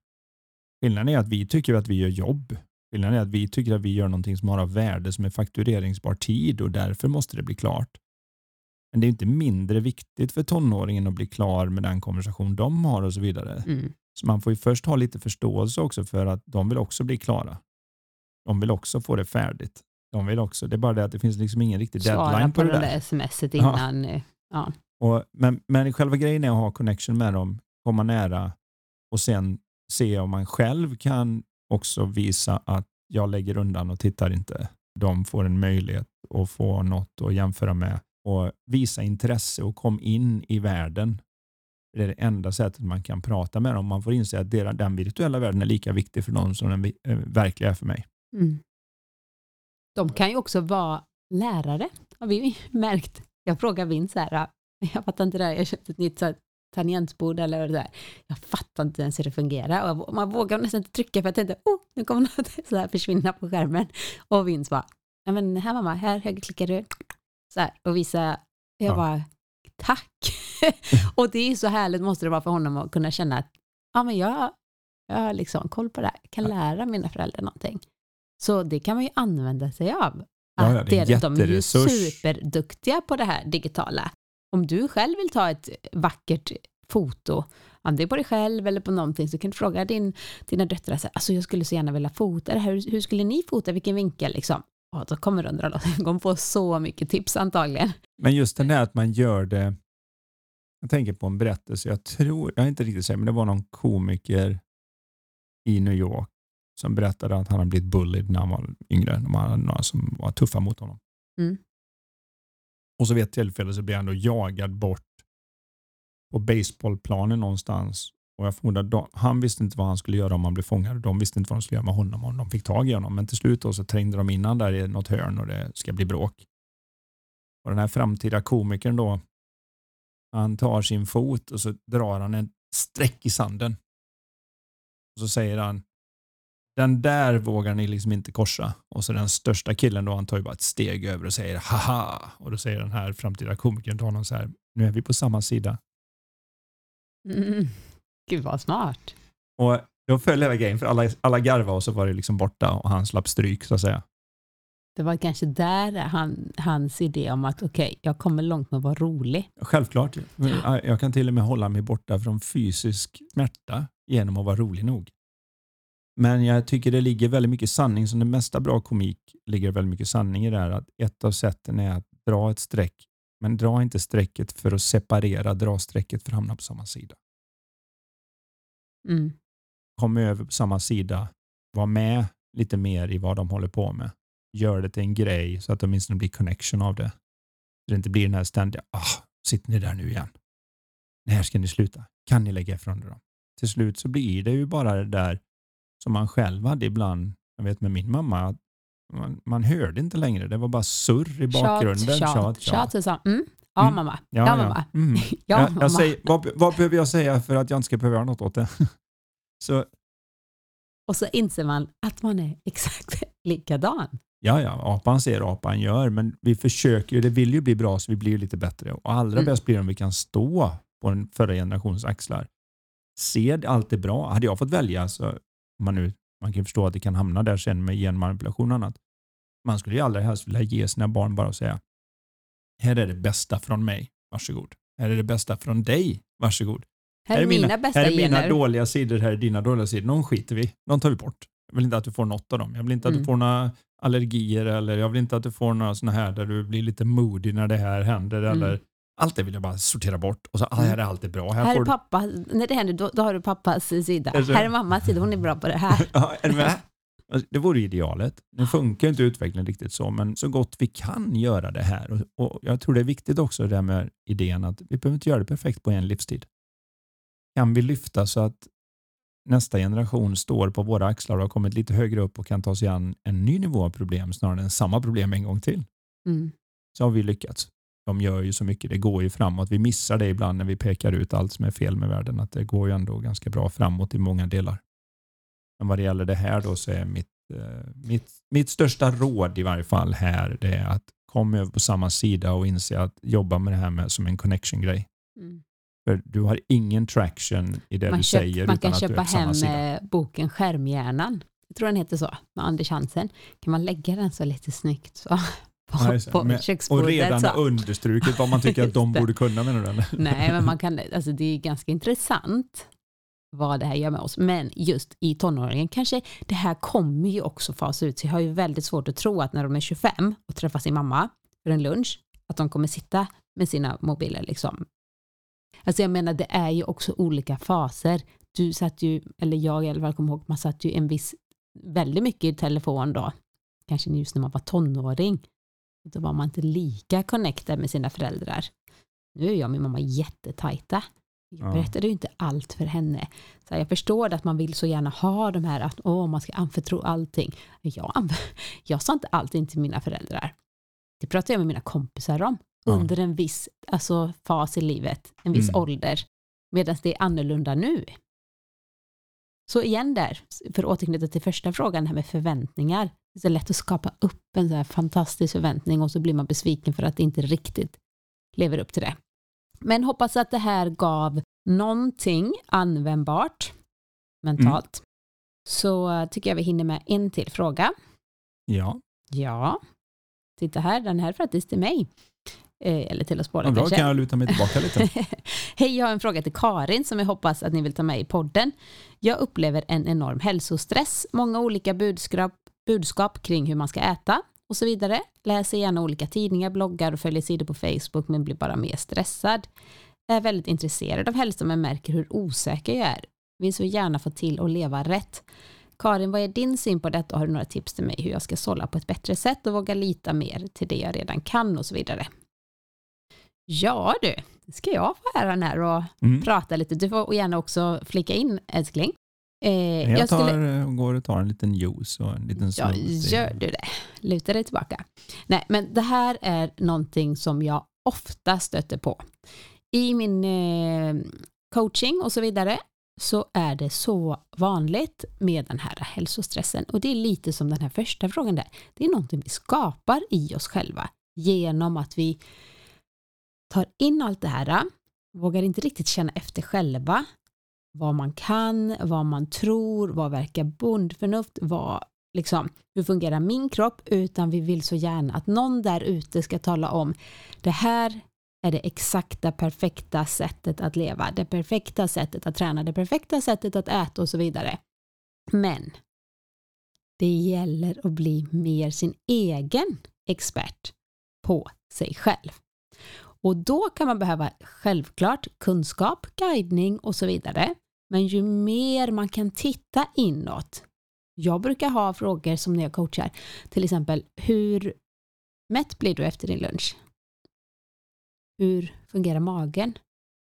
[SPEAKER 2] Skillnaden är att vi tycker att vi gör jobb. Skillnaden är att vi tycker att vi gör någonting som har av värde som är faktureringsbar tid och därför måste det bli klart. Men det är inte mindre viktigt för tonåringen att bli klar med den konversation de har och så vidare.
[SPEAKER 1] Mm.
[SPEAKER 2] Så man får ju först ha lite förståelse också för att de vill också bli klara. De vill också få det färdigt. De vill också, det är bara det att det finns liksom ingen riktig
[SPEAKER 1] Svara
[SPEAKER 2] deadline
[SPEAKER 1] på
[SPEAKER 2] på,
[SPEAKER 1] det där
[SPEAKER 2] där.
[SPEAKER 1] smset (laughs) innan. eh, Ja.
[SPEAKER 2] Och, men, men själva grejen är att ha connection med dem, komma nära och sen se om man själv kan också visa att jag lägger undan och tittar inte. De får en möjlighet att få något att jämföra med och visa intresse och kom in i världen. Det är det enda sättet man kan prata med dem. Man får inse att den virtuella världen är lika viktig för dem som den eh, verkliga är för mig.
[SPEAKER 1] Mm. De kan ju också vara lärare, har vi (laughs) märkt. Jag frågar så här, jag fattar inte det här, jag köpte ett nytt så tangentbord eller vad det är. Jag fattar inte ens hur det fungerar. Och man vågar nästan inte trycka för jag tänkte, oh, nu kommer (laughs) något så här försvinna på skärmen. Och Vince bara, men här mamma, här högerklickar du. Så här, och visa, jag
[SPEAKER 2] Ja.
[SPEAKER 1] bara, tack. (laughs) och det är så härligt måste det vara för honom att kunna känna att, ja men jag, jag har liksom koll på det här, jag kan lära mina föräldrar någonting. Så det kan man ju använda sig av.
[SPEAKER 2] Ja,
[SPEAKER 1] Att
[SPEAKER 2] det är
[SPEAKER 1] de är ju superduktiga på det här digitala. Om du själv vill ta ett vackert foto, antingen på dig själv eller på någonting, så kan du fråga din, dina döttrar, så här, alltså jag skulle så gärna vilja fota det här, hur, hur skulle ni fota, vilken vinkel liksom? Ja, då kommer de undra, de kommer få så mycket tips antagligen.
[SPEAKER 2] Men just det där att man gör det. Jag tänker på en berättelse. Jag tror, jag är inte riktigt säker, men det var någon komiker i New York som berättade att han hade blivit bullied när han var yngre. De hade några som var tuffa mot honom.
[SPEAKER 1] Mm.
[SPEAKER 2] Och så vid ett tillfälle så blev han då jagad bort på baseballplanen någonstans. Och jag förmodar, de, han visste inte vad han skulle göra om han blev fångad. De visste inte vad de skulle göra med honom om de fick tag i honom. Men till slut då så trängde de in där i något hörn och det ska bli bråk. Och den här framtida komikern då, han tar sin fot och så drar han en streck i sanden. Och så säger han, den där vågar ni liksom inte korsa. Och så den största killen då, han tar ju bara ett steg över och säger haha. Och då säger den här framtida komikern till honom så här, nu är vi på samma sida.
[SPEAKER 1] Mm. Gud vad smart.
[SPEAKER 2] Och då föll hela grejen för alla, alla garva och så var det liksom borta och han slapp stryk så att säga.
[SPEAKER 1] Det var kanske där han, hans idé om att okej, jag kommer långt med att vara rolig.
[SPEAKER 2] Självklart. Jag kan till och med hålla mig borta från fysisk smärta genom att vara rolig nog. Men jag tycker det ligger väldigt mycket sanning, som det mesta bra komik ligger väldigt mycket sanning i det här. Att ett av sätten är att dra ett streck, men dra inte strecket för att separera, dra strecket för att hamna på samma sida.
[SPEAKER 1] Mm.
[SPEAKER 2] Kom över på samma sida, var med lite mer i vad de håller på med. Gör det till en grej så att det åtminstone blir connection av det. Så det inte blir den här ständiga, ah, sitter ni där nu igen? När ska ni sluta? Kan ni lägga ifrån er dem? Till slut så blir det ju bara det där som man själv hade ibland, jag vet med min mamma, att man, man hörde inte längre. Det var bara surr i bakgrunden.
[SPEAKER 1] Tjat, tjat, tjat. mm. Ja
[SPEAKER 2] Mm.
[SPEAKER 1] mamma, ja, mamma,
[SPEAKER 2] Mm. (laughs)
[SPEAKER 1] ja
[SPEAKER 2] jag,
[SPEAKER 1] mamma.
[SPEAKER 2] jag säger, vad, vad behöver jag säga för att jag inte ska behöva göra något åt det? (laughs) Så
[SPEAKER 1] Och så inser man att man är (laughs) exakt likadan.
[SPEAKER 2] Ja, ja, apan ser, apan gör, men vi försöker ju, det vill ju bli bra så vi blir lite bättre. Och allra
[SPEAKER 1] Mm.
[SPEAKER 2] bäst blir det om vi kan stå på den förra generationens axlar. Se allt är bra. Hade jag fått välja, så, man, nu, man kan förstå att det kan hamna där sen med genmanipulation och annat. Man skulle ju allra helst vilja ge sina barn bara och säga, här är det bästa från mig, varsågod. Här är det bästa från dig, varsågod.
[SPEAKER 1] Här är mina, bästa
[SPEAKER 2] här är mina
[SPEAKER 1] gener.
[SPEAKER 2] dåliga sidor, här är dina dåliga sidor. De skiter vi De tar vi bort. Jag vill inte att du får något av dem. Jag vill inte att
[SPEAKER 1] Mm.
[SPEAKER 2] du får några allergier eller jag vill inte att du får några sådana här där du blir lite moody när det här händer.
[SPEAKER 1] Mm.
[SPEAKER 2] Eller, allt det vill jag bara sortera bort. Och så, ah, här är allt är bra. Här,
[SPEAKER 1] Här är pappa, när det händer då, då har du pappas sida.
[SPEAKER 2] Är det-
[SPEAKER 1] Här är mammas sida, hon är bra på det här. (laughs)
[SPEAKER 2] ja, är du med? Alltså, Det vore idealet. Nu funkar inte utvecklingen riktigt så, men så gott vi kan göra det här. Och, och Jag tror det är viktigt också det här med idén att vi behöver inte göra det perfekt på en livstid. Kan vi lyfta så att nästa generation står på våra axlar och har kommit lite högre upp och kan ta sig an en ny nivå av problem snarare än samma problem en gång till,
[SPEAKER 1] Mm.
[SPEAKER 2] så har vi lyckats. De gör ju så mycket, det går ju framåt. Vi missar det ibland när vi pekar ut allt som är fel med världen, att det går ju ändå ganska bra framåt i många delar. Men vad det gäller det här då så är mitt, eh, mitt, mitt största råd i varje fall här det är att kom över på samma sida och inse att jobba med det här med, som en connection-grej.
[SPEAKER 1] Mm.
[SPEAKER 2] För du har ingen traction i det
[SPEAKER 1] Man,
[SPEAKER 2] du
[SPEAKER 1] köp,
[SPEAKER 2] säger
[SPEAKER 1] man kan köpa hem eh, boken Skärmhjärnan. Jag tror den heter så, med Anders Hansen. Kan man lägga den så lite snyggt så, på,
[SPEAKER 2] det.
[SPEAKER 1] på
[SPEAKER 2] Men- Och
[SPEAKER 1] köksbordet.
[SPEAKER 2] redan
[SPEAKER 1] så.
[SPEAKER 2] understrukit vad man tycker att de borde kunna menar du? (laughs)
[SPEAKER 1] Nej, men man kan, (laughs) alltså det är ganska intressant vad det här gör med oss. Men just i tonåringen kanske det här kommer ju också fasa ut. Så jag har ju väldigt svårt att tro att när de är 25 och träffar sin mamma för en lunch, att de kommer sitta med sina mobiler liksom. Alltså jag menar, det är ju också olika faser. Du satt ju, eller jag i alla fall kommer ihåg, man satt ju en viss, väldigt mycket i telefon då. Kanske just när man var tonåring. Då var man inte lika connected med sina föräldrar. Nu är jag och min mamma jättetajta. Jag
[SPEAKER 2] Ja.
[SPEAKER 1] berättade ju inte allt för henne. Så jag förstår att man vill så gärna ha de här att åh, man ska anförtro allting. Jag, (laughs) jag sa inte allting till mina föräldrar. Det pratade jag med mina kompisar om
[SPEAKER 2] Ja.
[SPEAKER 1] under en viss alltså, fas i livet, en viss
[SPEAKER 2] Mm.
[SPEAKER 1] ålder. Medan det är annorlunda nu. Så igen där, för att återknyta till första frågan, det här med förväntningar. Det är så lätt att skapa upp en så här fantastisk förväntning och så blir man besviken för att det inte riktigt lever upp till det. Men hoppas att det här gav någonting användbart mentalt. Så eh, tycker jag vi hinner med en till fråga.
[SPEAKER 2] Ja,
[SPEAKER 1] Ja, titta här, den här är faktiskt till mig. Eh, eller till oss båda
[SPEAKER 2] Vad bra
[SPEAKER 1] kanske.
[SPEAKER 2] kan jag luta mig tillbaka lite. (laughs)
[SPEAKER 1] Hej, jag har en fråga till Karin som jag hoppas att ni vill ta med i podden. Jag upplever en enorm hälsostress, många olika budskap, budskap kring hur man ska äta och så vidare. Läser gärna olika tidningar, bloggar och följer sidor på Facebook men blir bara mer stressad. Jag är väldigt intresserad av hälsa men märker hur osäker jag är. Vill så gärna få till att leva rätt. Karin, vad är din syn på detta och har du några tips till mig hur jag ska sålla på ett bättre sätt och våga lita mer till det jag redan kan och så vidare? Ja du, ska jag få äran här och
[SPEAKER 2] Mm.
[SPEAKER 1] prata lite. Du får gärna också flika in älskling. Eh,
[SPEAKER 2] Jag tar, går och tar en liten juice och en liten
[SPEAKER 1] Ja, gör du det. Luta dig tillbaka. Nej, men det här är någonting som jag ofta stöter på. I min eh, coaching och så vidare så är det så vanligt med den här hälsostressen. Och det är lite som den här första frågan där. Det är någonting vi skapar i oss själva genom att vi tar in allt det här, vågar inte riktigt känna efter själva vad man kan, vad man tror, vad verkar bondförnuft, vad, liksom, hur fungerar min kropp, utan vi vill så gärna att någon där ute ska tala om det här är det exakta perfekta sättet att leva, det perfekta sättet att träna, det perfekta sättet att äta och så vidare. Men det gäller att bli mer sin egen expert på sig själv. Och då kan man behöva självklart kunskap, guidning och så vidare. Men ju mer man kan titta inåt. Jag brukar ha frågor som när jag coachar, till exempel hur mätt blir du efter din lunch? Hur fungerar magen?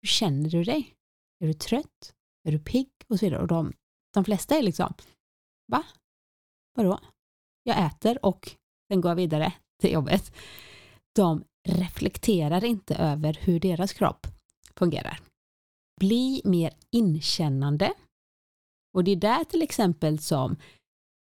[SPEAKER 1] Hur känner du dig? Är du trött? Är du pigg? Och så vidare. Och de, de flesta är liksom, va? Vadå? Jag äter och sen går jag vidare till jobbet. De reflekterar inte över hur deras kropp fungerar. Bli mer inkännande. Och det är där till exempel som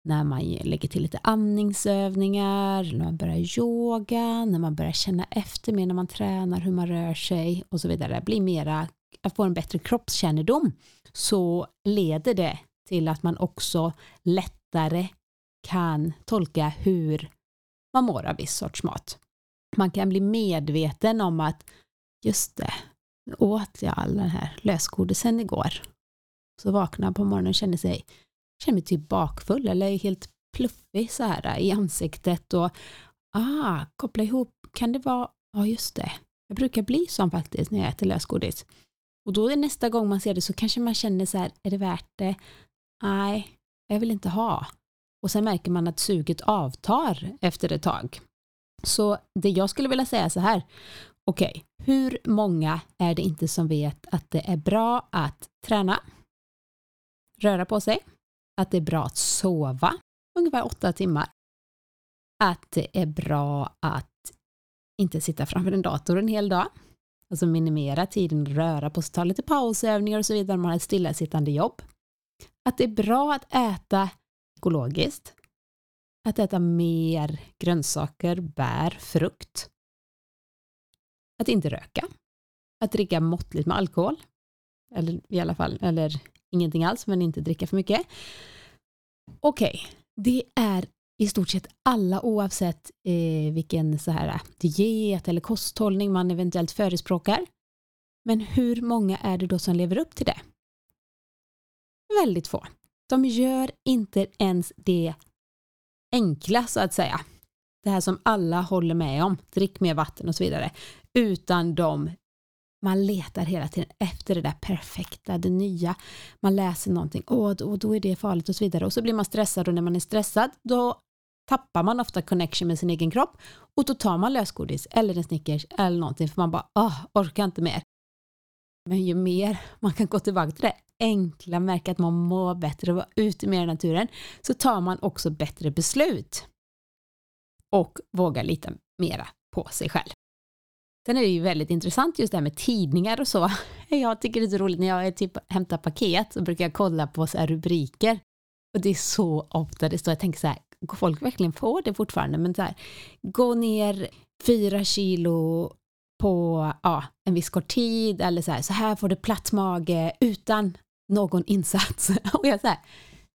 [SPEAKER 1] när man lägger till lite andningsövningar, när man börjar yoga, när man börjar känna efter mer när man tränar, hur man rör sig och så vidare. Bli mera, att få en bättre kroppskännedom så leder det till att man också lättare kan tolka hur man mår av viss sorts mat. Man kan bli medveten om att just det, åt jag all den här lösgodisen igår. Så vaknar jag på morgonen och kände, sig, känner mig typ bakfull eller helt pluffig så här i ansiktet och ah, koppla ihop, kan det vara, ja just det, jag brukar bli sån faktiskt när jag äter lösgodis. Och då är nästa gång man ser det så kanske man känner så här, är det värt det? Nej, jag vill inte ha. Och sen märker man att suget avtar efter ett tag. Så det jag skulle vilja säga så här, okej, okay, hur många är det inte som vet att det är bra att träna, röra på sig, att det är bra att sova ungefär åtta timmar, att det är bra att inte sitta framför en dator en hel dag, alltså minimera tiden, röra på sig, ta lite pausövningar och så vidare om man har ett stillasittande jobb, att det är bra att äta ekologiskt, att äta mer grönsaker, bär, frukt, att inte röka, att dricka måttligt med alkohol, eller i alla fall, eller ingenting alls, men inte dricka för mycket. Okej, okay. det är i stort sett alla oavsett eh, vilken så här diet eller kosthållning man eventuellt förespråkar. Men hur många är det då som lever upp till det? Väldigt få. De gör inte ens det enkla så att säga. Det här som alla håller med om, drick mer vatten och så vidare. Utan de, man letar hela tiden efter det där perfekta, det nya. Man läser någonting, åh, då, då är det farligt och så vidare. Och så blir man stressad och när man är stressad då tappar man ofta connection med sin egen kropp och då tar man lösgodis eller en Snickers eller någonting för man bara, åh, orkar inte mer. Men ju mer man kan gå tillbaka till det enkla, märka att man mår bättre och vara ute mer i naturen, så tar man också bättre beslut. Och våga lita mera på sig själv. Sen är det ju väldigt intressant just det här med tidningar och så. (laughs) Jag tycker det är så roligt när jag är typ hämtar paket så brukar jag kolla på så rubriker. Och det är så ofta det står, jag tänker så här, går folk verkligen får det fortfarande? Men så här, gå ner fyra kilo på ja, en viss kort tid eller så här, så här får du platt mage utan någon insats. (laughs) Och jag säger,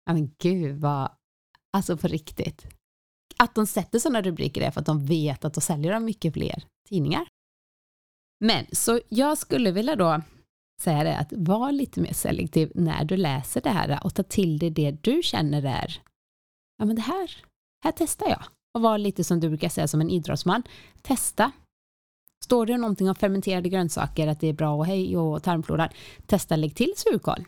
[SPEAKER 1] ja men gud vad, alltså på riktigt. Att de sätter sådana rubriker är för att de vet att då säljer de mycket fler tidningar. Men så jag skulle vilja då säga det att var lite mer selektiv när du läser det här och ta till dig det du känner är, ja men det här, här testar jag. Och var lite som du brukar säga som en idrottsman, testa. Står det någonting om fermenterade grönsaker, att det är bra och hej och tarmfloran, testa lägg till surkål.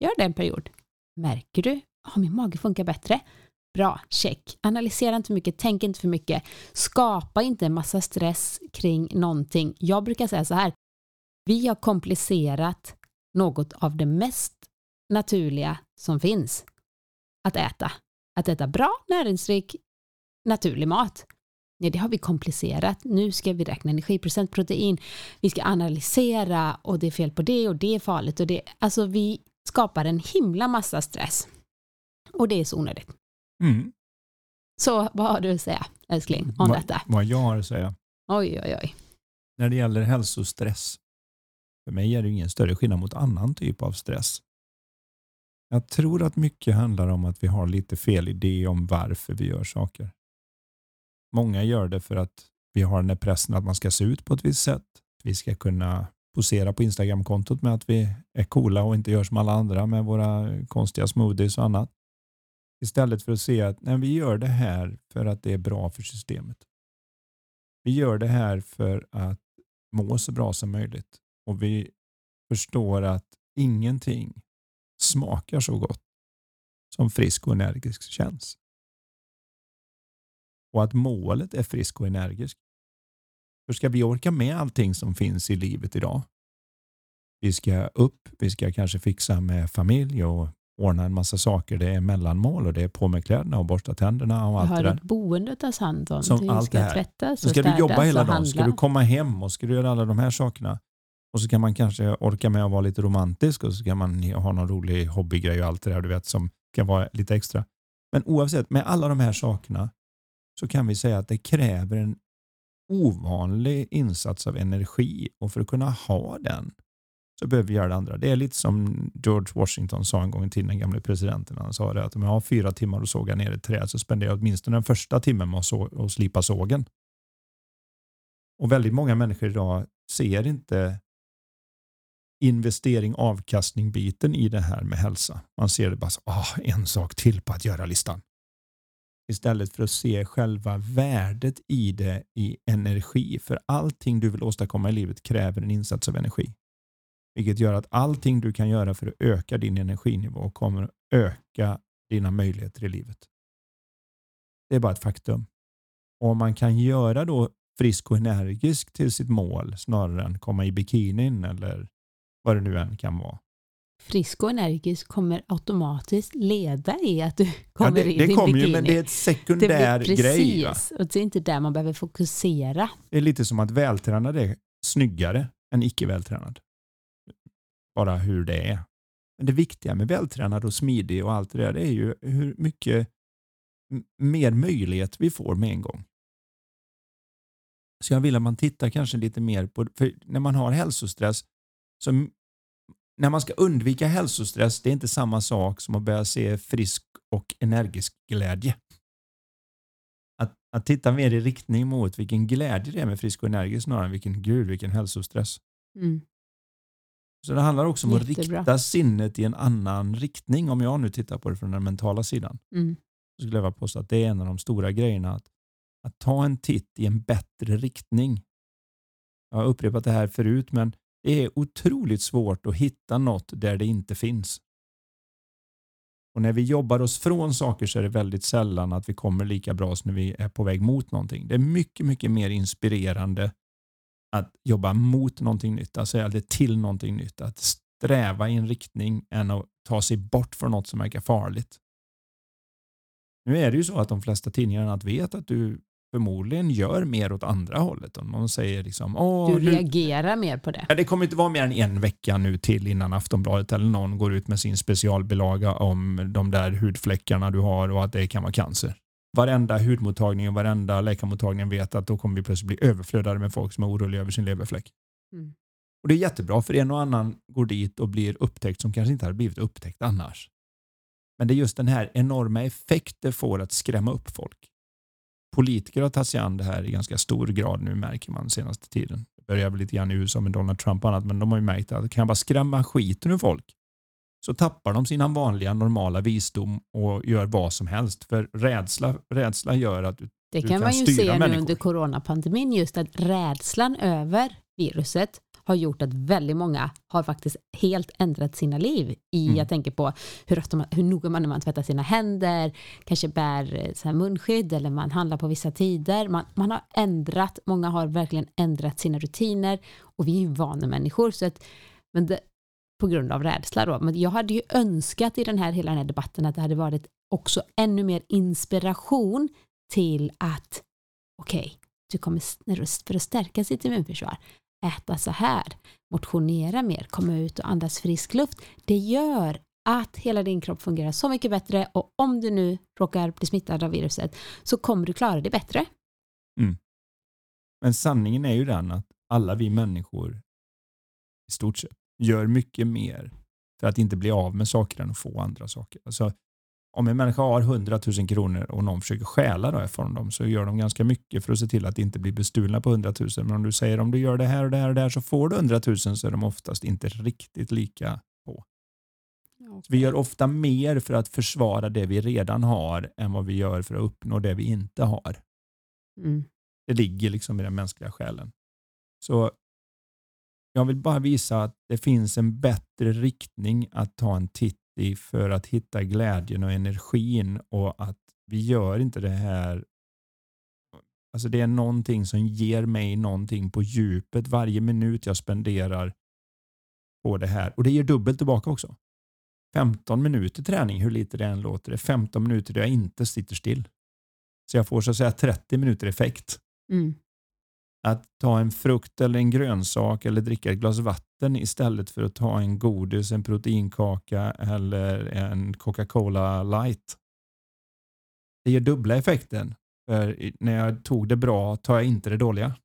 [SPEAKER 1] Gör det en period. Märker du? Oh, min mage funkar bättre. Bra, check. Analysera inte för mycket, tänk inte för mycket. Skapa inte en massa stress kring någonting. Jag brukar säga så här. Vi har komplicerat något av det mest naturliga som finns att äta. Att äta bra, näringsrik, naturlig mat. Nej, det har vi komplicerat. Nu ska vi räkna energiprocent protein. Vi ska analysera och det är fel på det och det är farligt. Och det, alltså vi skapar en himla massa stress. Och det är så onödigt.
[SPEAKER 2] Mm.
[SPEAKER 1] Så vad har du att säga älskling om
[SPEAKER 2] Va,
[SPEAKER 1] detta?
[SPEAKER 2] Vad jag har att säga?
[SPEAKER 1] Oj, oj, oj.
[SPEAKER 2] När det gäller hälsostress, för mig är det ingen större skillnad mot annan typ av stress. Jag tror att mycket handlar om att vi har lite fel idé om varför vi gör saker. Många gör det för att vi har den här pressen att man ska se ut på ett visst sätt. Vi ska kunna posera på Instagram-kontot med att vi är coola och inte gör som alla andra med våra konstiga smoothies och annat. Istället för att se att nej, vi gör det här för att det är bra för systemet. Vi gör det här för att må så bra som möjligt och vi förstår att ingenting smakar så gott som frisk och energisk känns. Och att målet är frisk och energisk hur ska vi orka med allting som finns i livet idag? Vi ska upp, vi ska kanske fixa med familj och ordna en massa saker. Det är mellanmål och det är på med kläderna och borsta tänderna och allt det där. Har
[SPEAKER 1] ett boende att ta hand om.
[SPEAKER 2] Som allt
[SPEAKER 1] ska
[SPEAKER 2] det här.
[SPEAKER 1] tvättas
[SPEAKER 2] så ska du jobba hela dagen, ska du komma hem och ska du göra alla de här sakerna. Och så kan man kanske orka med att vara lite romantisk och så kan man ha någon rolig hobbygrej och allt det där du vet som kan vara lite extra. Men oavsett, med alla de här sakerna så kan vi säga att det kräver en ovanlig insats av energi och för att kunna ha den så behöver vi göra det andra. Det är lite som George Washington sa en gång i tiden, den gamle presidenten. Han sa det att om jag har fyra timmar att såga ner ett träd så spenderar jag åtminstone den första timmen med att, så och slipa sågen. Och väldigt många människor idag ser inte investering avkastning biten i det här med hälsa. Man ser det bara så, oh, en sak till på att göra-listan istället för att se själva värdet i det i energi. För allting du vill åstadkomma i livet kräver en insats av energi. Vilket gör att allting du kan göra för att öka din energinivå kommer att öka dina möjligheter i livet. Det är bara ett faktum. Och om man kan göra då frisk och energisk till sitt mål snarare än komma i bikinin eller vad det nu än kan vara
[SPEAKER 1] frisk och energisk kommer automatiskt leda i att du kommer ja,
[SPEAKER 2] det,
[SPEAKER 1] in
[SPEAKER 2] det
[SPEAKER 1] i
[SPEAKER 2] kommer
[SPEAKER 1] bikini.
[SPEAKER 2] ju, men det är ett sekundär
[SPEAKER 1] det
[SPEAKER 2] grej.
[SPEAKER 1] Precis, och det är inte där man behöver fokusera.
[SPEAKER 2] Det är lite som att vältränad är snyggare än icke vältränad. Bara hur det är. Men det viktiga med vältränad och smidig och allt det där det är ju hur mycket mer möjlighet vi får med en gång. Så jag vill att man tittar kanske lite mer på, för när man har hälsostress, så när man ska undvika hälsostress, det är inte samma sak som att börja se frisk och energisk glädje. Att, att titta mer i riktning mot vilken glädje det är med frisk och energisk snarare än vilken gud, vilken hälsostress. Mm. Så det handlar också om Jättebra. att rikta sinnet i en annan riktning om jag nu tittar på det från den mentala sidan. Mm. Så skulle jag vilja påstå att det är en av de stora grejerna. Att, att ta en titt i en bättre riktning. Jag har upprepat det här förut men det är otroligt svårt att hitta något där det inte finns. Och När vi jobbar oss från saker så är det väldigt sällan att vi kommer lika bra som när vi är på väg mot någonting. Det är mycket, mycket mer inspirerande att jobba mot någonting nytt, alltså eller till någonting nytt. Att sträva i en riktning än att ta sig bort från något som verkar farligt. Nu är det ju så att de flesta tidningarna vet att du förmodligen gör mer åt andra hållet. Om någon säger liksom,
[SPEAKER 1] Åh, du reagerar mer på det?
[SPEAKER 2] Ja, det kommer inte vara mer än en vecka nu till innan Aftonbladet eller någon går ut med sin specialbilaga om de där hudfläckarna du har och att det kan vara cancer. Varenda hudmottagning och varenda läkarmottagning vet att då kommer vi plötsligt bli överflödade med folk som är oroliga över sin leverfläck. Mm. Och Det är jättebra för en och annan går dit och blir upptäckt som kanske inte hade blivit upptäckt annars. Men det är just den här enorma effekt det får att skrämma upp folk politiker har tagit sig an det här i ganska stor grad nu märker man senaste tiden. Det börjar väl lite grann i USA med Donald Trump och annat, men de har ju märkt att kan jag bara skrämma skiten ur folk så tappar de sin vanliga normala visdom och gör vad som helst. För rädsla, rädsla gör att du,
[SPEAKER 1] det
[SPEAKER 2] du
[SPEAKER 1] kan, man ju se nu under coronapandemin, just att rädslan över viruset har gjort att väldigt många har faktiskt helt ändrat sina liv. I, mm. Jag tänker på hur, ofta hur noga man är man tvättar sina händer, kanske bär eh, så här munskydd eller man handlar på vissa tider. Man, man har ändrat, många har verkligen ändrat sina rutiner och vi är ju vanemänniskor. Så att, men det, på grund av rädsla då. Men jag hade ju önskat i den här, hela den här debatten att det hade varit också ännu mer inspiration till att okej, okay, du kommer för att stärka sitt immunförsvar äta så här, motionera mer, komma ut och andas frisk luft. Det gör att hela din kropp fungerar så mycket bättre och om du nu råkar bli smittad av viruset så kommer du klara dig bättre.
[SPEAKER 2] Mm. Men sanningen är ju den att alla vi människor i stort sett gör mycket mer för att inte bli av med saker än att få andra saker. Alltså, om en människa har 100 000 kronor och någon försöker stjäla från dem så gör de ganska mycket för att se till att inte bli bestulna på 100 000. Men om du säger om du gör det här och det här och det här så får du 100 000 så är de oftast inte riktigt lika på. Okay. vi gör ofta mer för att försvara det vi redan har än vad vi gör för att uppnå det vi inte har. Mm. Det ligger liksom i den mänskliga själen. Så jag vill bara visa att det finns en bättre riktning att ta en titt i för att hitta glädjen och energin och att vi gör inte det här Alltså det är någonting som ger mig någonting på djupet varje minut jag spenderar på det här. Och det ger dubbelt tillbaka också. 15 minuter träning, hur lite det än låter, det är 15 minuter där jag inte sitter still. Så jag får så att säga 30 minuter effekt. Mm att ta en frukt eller en grönsak eller dricka ett glas vatten istället för att ta en godis, en proteinkaka eller en Coca-Cola light. Det ger dubbla effekten. För när jag tog det bra tar jag inte det dåliga.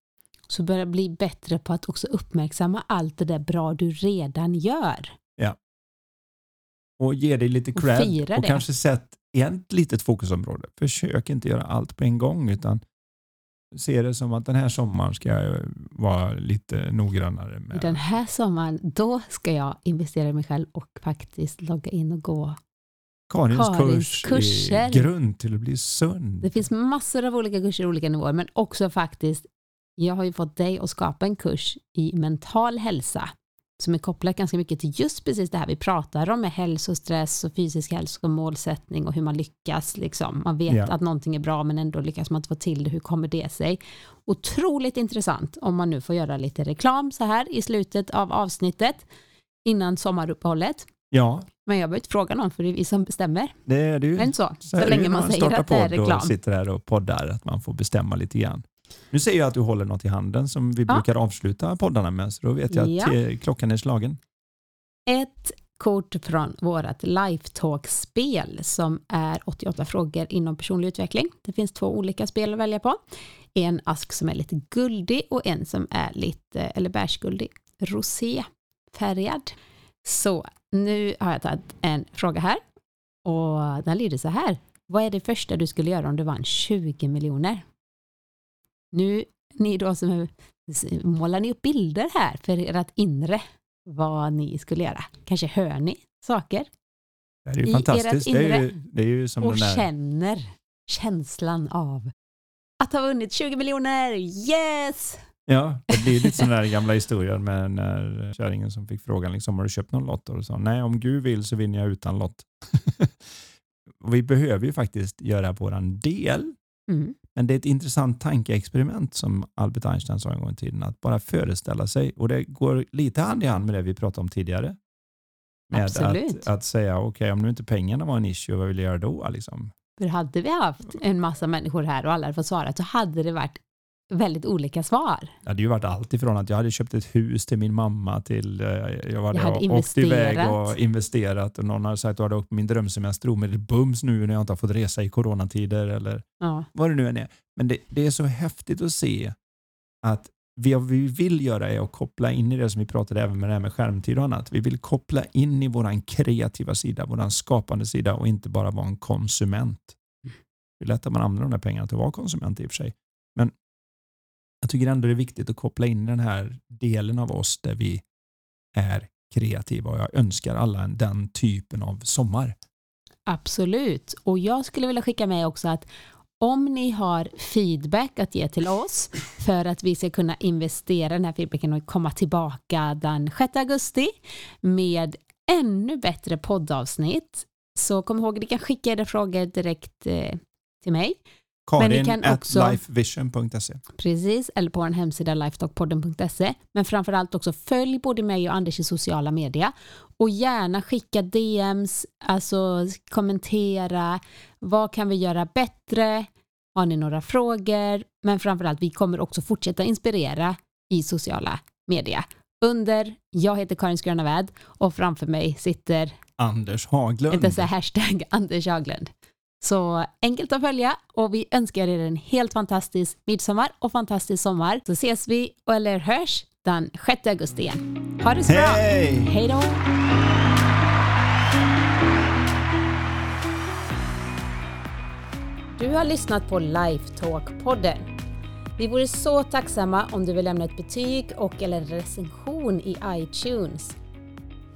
[SPEAKER 1] Så börja bli bättre på att också uppmärksamma allt det där bra du redan gör.
[SPEAKER 2] Ja. Och ge dig lite cred och, och kanske sätt ett litet fokusområde. Försök inte göra allt på en gång utan ser det som att den här sommaren ska jag vara lite noggrannare. Med.
[SPEAKER 1] Den här sommaren, då ska jag investera i mig själv och faktiskt logga in och gå
[SPEAKER 2] Karins, Karins kurs kurser. grund till att bli sund.
[SPEAKER 1] Det finns massor av olika kurser i olika nivåer, men också faktiskt, jag har ju fått dig att skapa en kurs i mental hälsa som är kopplat ganska mycket till just precis det här vi pratar om med hälsostress och fysisk hälsa och målsättning och hur man lyckas. Liksom. Man vet ja. att någonting är bra men ändå lyckas man inte få till det. Hur kommer det sig? Otroligt intressant om man nu får göra lite reklam så här i slutet av avsnittet innan sommaruppehållet.
[SPEAKER 2] Ja.
[SPEAKER 1] Men jag behöver inte fråga någon för det är vi som bestämmer.
[SPEAKER 2] Det är det ju.
[SPEAKER 1] Men så, så, så länge man, man säger att det är reklam.
[SPEAKER 2] och sitter här och poddar, att man får bestämma lite grann. Nu ser jag att du håller något i handen som vi ja. brukar avsluta poddarna med, så då vet jag att ja. klockan är slagen.
[SPEAKER 1] Ett kort från vårt Lifetalk-spel som är 88 frågor inom personlig utveckling. Det finns två olika spel att välja på. En ask som är lite guldig och en som är lite, eller bärsguldig, roséfärgad. Så nu har jag tagit en fråga här och den lyder så här. Vad är det första du skulle göra om du vann 20 miljoner? Nu, ni då som målar ni upp bilder här för ert inre vad ni skulle göra. Kanske hör ni saker
[SPEAKER 2] Det är ju fantastiskt. Det är ju, det är ju som
[SPEAKER 1] och
[SPEAKER 2] den där...
[SPEAKER 1] känner känslan av att ha vunnit 20 miljoner. Yes!
[SPEAKER 2] Ja, det blir lite sådana där gamla historier med när kärringen som fick frågan liksom, har du köpt någon lott? Och sa nej, om Gud vill så vinner jag utan lott. (laughs) vi behöver ju faktiskt göra våran del.
[SPEAKER 1] Mm.
[SPEAKER 2] Men det är ett intressant tankeexperiment som Albert Einstein sa en gång i tiden. Att bara föreställa sig. Och det går lite hand i hand med det vi pratade om tidigare. Med
[SPEAKER 1] Absolut.
[SPEAKER 2] att, att säga, okej okay, om nu inte pengarna var en issue, vad vill jag göra då? Liksom?
[SPEAKER 1] För hade vi haft en massa människor här och alla hade fått svara så hade det varit väldigt olika svar.
[SPEAKER 2] Det hade ju varit allt ifrån att jag hade köpt ett hus till min mamma till eh, jag, var
[SPEAKER 1] Jag hade
[SPEAKER 2] och åkt iväg och investerat och någon hade sagt att du hade åkt på min drömsemester med bums nu när jag inte har fått resa i coronatider eller
[SPEAKER 1] Ja,
[SPEAKER 2] vad det nu än är. Men det, det är så häftigt att se att vi, vi vill göra är att koppla in i det som vi pratade även med det här med skärmtid och annat. Vi vill koppla in i våran kreativa sida, våran skapande sida och inte bara vara en konsument. Det är lätt att man använder de där pengarna till att vara konsument i och för sig. Jag tycker ändå det är viktigt att koppla in den här delen av oss där vi är kreativa och jag önskar alla den typen av sommar.
[SPEAKER 1] absolut. Och jag skulle vilja skicka med också att om ni har feedback att ge till oss för att vi ska kunna investera den här feedbacken och komma tillbaka den 6 augusti med ännu bättre poddavsnitt så kom ihåg att ni kan skicka era frågor direkt eh, till mig.
[SPEAKER 2] Karin at
[SPEAKER 1] också-
[SPEAKER 2] lifevision.se.
[SPEAKER 1] Precis, eller på en hemsida lifetalkpodden.se. Men framförallt också följ både mig och Anders i sociala medier. Och gärna skicka DMs, alltså kommentera. Vad kan vi göra bättre? Har ni några frågor? Men framförallt, vi kommer också fortsätta inspirera i sociala medier. Under, jag heter Karin Skrönaväd och framför mig sitter,
[SPEAKER 2] Anders Haglund.
[SPEAKER 1] inte så hashtag Anders Haglund. Så enkelt att följa och vi önskar er en helt fantastisk midsommar och fantastisk sommar. Så ses vi eller hörs den 6 augusti igen. Ha det så bra!
[SPEAKER 2] Hej!
[SPEAKER 1] Hej då! Du har lyssnat på Lifetalk-podden. Vi vore så tacksamma om du vill lämna ett betyg och eller en recension i iTunes.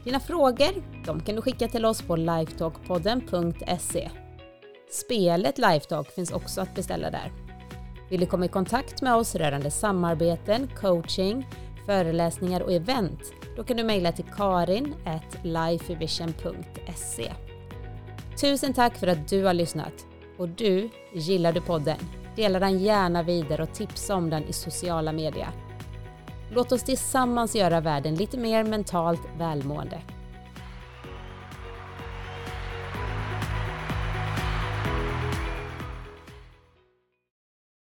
[SPEAKER 1] Dina frågor de kan du skicka till oss på lifetalkpodden.se. Spelet Lifetalk finns också att beställa där. Vill du komma i kontakt med oss rörande samarbeten, coaching, föreläsningar och event? Då kan du mejla till karin lifevision.se. Tusen tack för att du har lyssnat. Och du, gillar du podden? Dela den gärna vidare och tipsa om den i sociala medier. Låt oss tillsammans göra världen lite mer mentalt välmående.